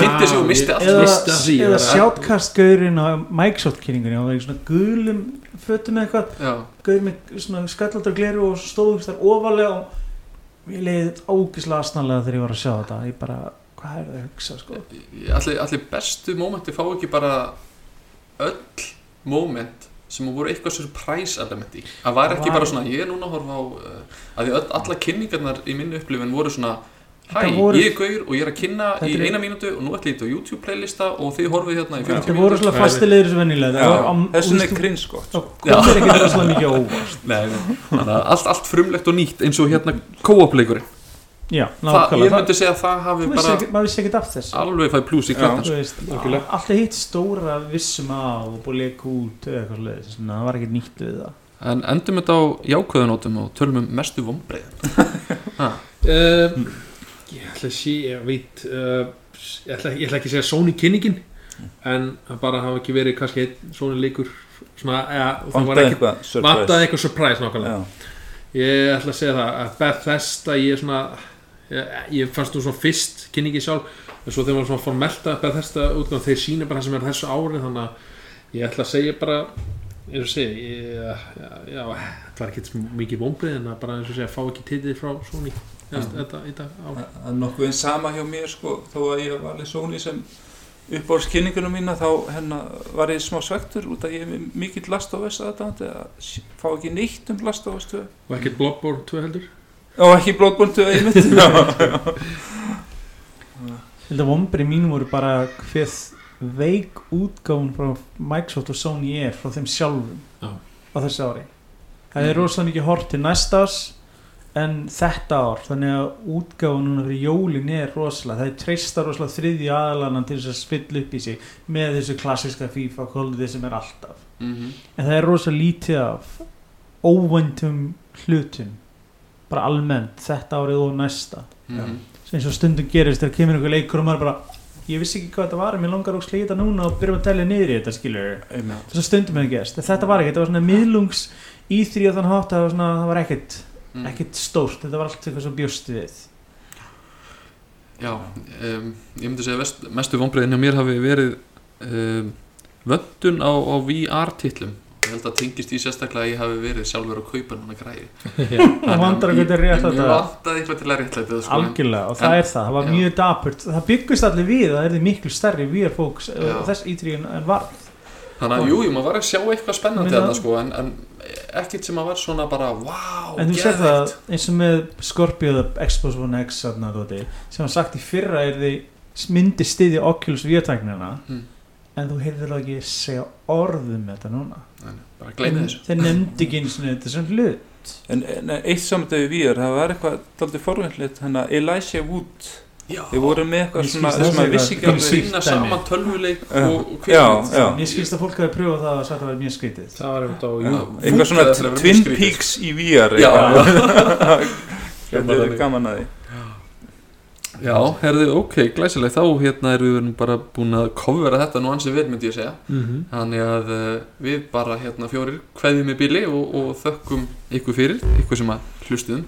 Speaker 1: kynnti sig og misti allt
Speaker 4: eða,
Speaker 2: Misti af því,
Speaker 4: eða sjátkastgaurin á Microsoft kynningunni og það var í svona gulum fötum eitthvað,
Speaker 1: Já,
Speaker 4: gaur með svona skallaldar gleru og stóðust þar ofalega og ég leiði ógislega asnalega þegar ég var að sjá þetta ég bara, hvað er það að hugsa sko
Speaker 1: allir, allir bestu mómenti fá ekki bara öll móment sem voru eitthvað surprise element í. Það var
Speaker 4: Það
Speaker 1: ekki
Speaker 4: var-
Speaker 1: bara svona, ég er núna að horfa á uh, að því alla kynningarnar í minni upplifin voru svona Hæ,
Speaker 4: Þetta voru-
Speaker 1: ég er gaur og ég er að kynna í
Speaker 4: Þetta er-
Speaker 1: eina mínútu og nú ætlum ég þetta á YouTube playlista og þið horfið hérna í 40
Speaker 4: þetta voru svona fastilegir sem vennilega það
Speaker 3: er krins gott
Speaker 4: þá komir ekki mikið óvart.
Speaker 1: Nei, nei. Þannig að allt, allt frumlegt og nýtt eins og hérna co-op leikurinn
Speaker 4: já,
Speaker 1: það, ég myndi segja að það hafi bara
Speaker 4: ekki, maður vissi ekkert af þessu.
Speaker 1: alveg fæði plús í
Speaker 4: veist,
Speaker 2: algjörlega.
Speaker 4: alltaf hitt stóra vissum á og búið leka út það var ekkert nýtt við það.
Speaker 1: En endum þetta á jákvæðunótum og tölum um mestu vombreið
Speaker 2: uh, ég ætla að sé ég veit uh, ég, ætla, ég ætla ekki að segja Sony kynningin en bara hafa ekki verið kannski Sony leikur svona, eða, og það var
Speaker 3: vantaði
Speaker 2: ekki
Speaker 3: eitthvað surprise.
Speaker 2: vantaði eitthvað surprise nákvæmlega.
Speaker 3: Já.
Speaker 2: ég ætla að segja það að Bethesda ég er svona ég, fannst nú svona fyrst kynningi sjálf en svo þegar maður svona fór að melta Bethesda útgáð þeir sína bara það sem er þessu ári þannig að ég ætla að segja bara eins og segja ég, já, já, það var ekki mikið vombrið en að bara eins og segja fá ekki titið frá Sony þetta, þetta ár.
Speaker 3: Það er nokkuð eins sama hjá mér sko, þó að ég var alveg Sony sem uppbórskynningunum mína þá hérna, var ég smá svektur út að ég er mikill last us aðdáðandi að fá ekki neitt um last us 2
Speaker 2: og ekkert Bloodborne 2 heldur
Speaker 3: og ekki 2 einmitt Já.
Speaker 4: Þetta vombrið mínum voru bara hver veik útgáfun frá Microsoft og Sony er frá þeim sjálfum
Speaker 2: Já.
Speaker 4: á þessu ári það er rosalega mikið hort til næsta árs en þetta ár þannig að útgáfun núna fyrir jólin er rosalega það er treysta rosalega þriðji aðalanan til þess að spilla upp í sig með þessu klassiska FIFA kvöldið sem er alltaf
Speaker 1: mm -hmm.
Speaker 4: en það er rosalega lítið af óvæntum hlutum bara almennt þetta árið og næsta.
Speaker 1: Mhm.
Speaker 4: eins og stundum gerist þegar kemur einhver leikur og maður bara ég vissi ekki hvað þetta var en mér langar að slíta núna og byrja að telja niður í þetta skilur þess að stundum hefur gerst. En þetta var ekkert, þetta var svona miðlungs í því að þann hátt að það var, svona, það var ekkert
Speaker 1: Mm.
Speaker 4: ekkert stórt, þetta var allt eitthvað svo bjóst við.
Speaker 1: Já, um, ég myndi segja vest, mestu vonbreiðin hjá mér hafi verið um, vöndun á, á VR-titlum ég held að tengist í sérstaklega að ég hafi verið sjálfur að kaupa núna græði
Speaker 4: það vandrar að þetta er rétt
Speaker 1: Ég
Speaker 4: þetta.
Speaker 1: vantaði eitthvað til að réttlæta það sko, en-
Speaker 4: algjörlega og það
Speaker 1: En-
Speaker 4: er það, það var
Speaker 1: já.
Speaker 4: mjög dapurt. Það byggust allir við, það er því miklu stærri VR fóks
Speaker 1: Já.
Speaker 4: og þess ítríðin en var
Speaker 1: Þannig að jú, jú, maður var að sjá eitthvað spennandi þetta sko, en, en ekkert sem að var svona bara, wow,
Speaker 4: en þú sér það eins og með Scorpio the Xbox One X sem var sagt í fyrra er því myndi stiðja Oculus VR-tæknina
Speaker 1: Mm.
Speaker 4: en þú heyrðir það ekki segja orðum þetta núna
Speaker 1: Bara gleymi þessu
Speaker 4: þeir nefndi ekki eins og þetta sem hlut
Speaker 3: En, en eitt samtöðu við er, það var eitthvað daldið forvöndlegt, hérna Elijah Wood,
Speaker 1: Já,
Speaker 3: þið voru með eitthvað svona, þess
Speaker 4: það
Speaker 3: að maður vissi ekki alveg
Speaker 4: Sítt
Speaker 1: finna saman tölvuleik og,
Speaker 3: já.
Speaker 4: Mér skilst að fólk hafi pröfað það og sagt að það var mjög skrítið
Speaker 2: það var
Speaker 3: eitthvað svona
Speaker 1: að
Speaker 3: Twin. Peaks í VR. Þetta er
Speaker 1: þannig.
Speaker 3: gaman að því
Speaker 1: Já, herðu, ok, glæsileg þá hérna erum við bara búin að kofvera þetta nú ansið vel myndi ég segja.
Speaker 2: Mhm.
Speaker 1: Þannig að uh, við bara hérna fjórir kveðjum í bíli og, og þökkum ykkur fyrir, ykkur sem að hlustuðum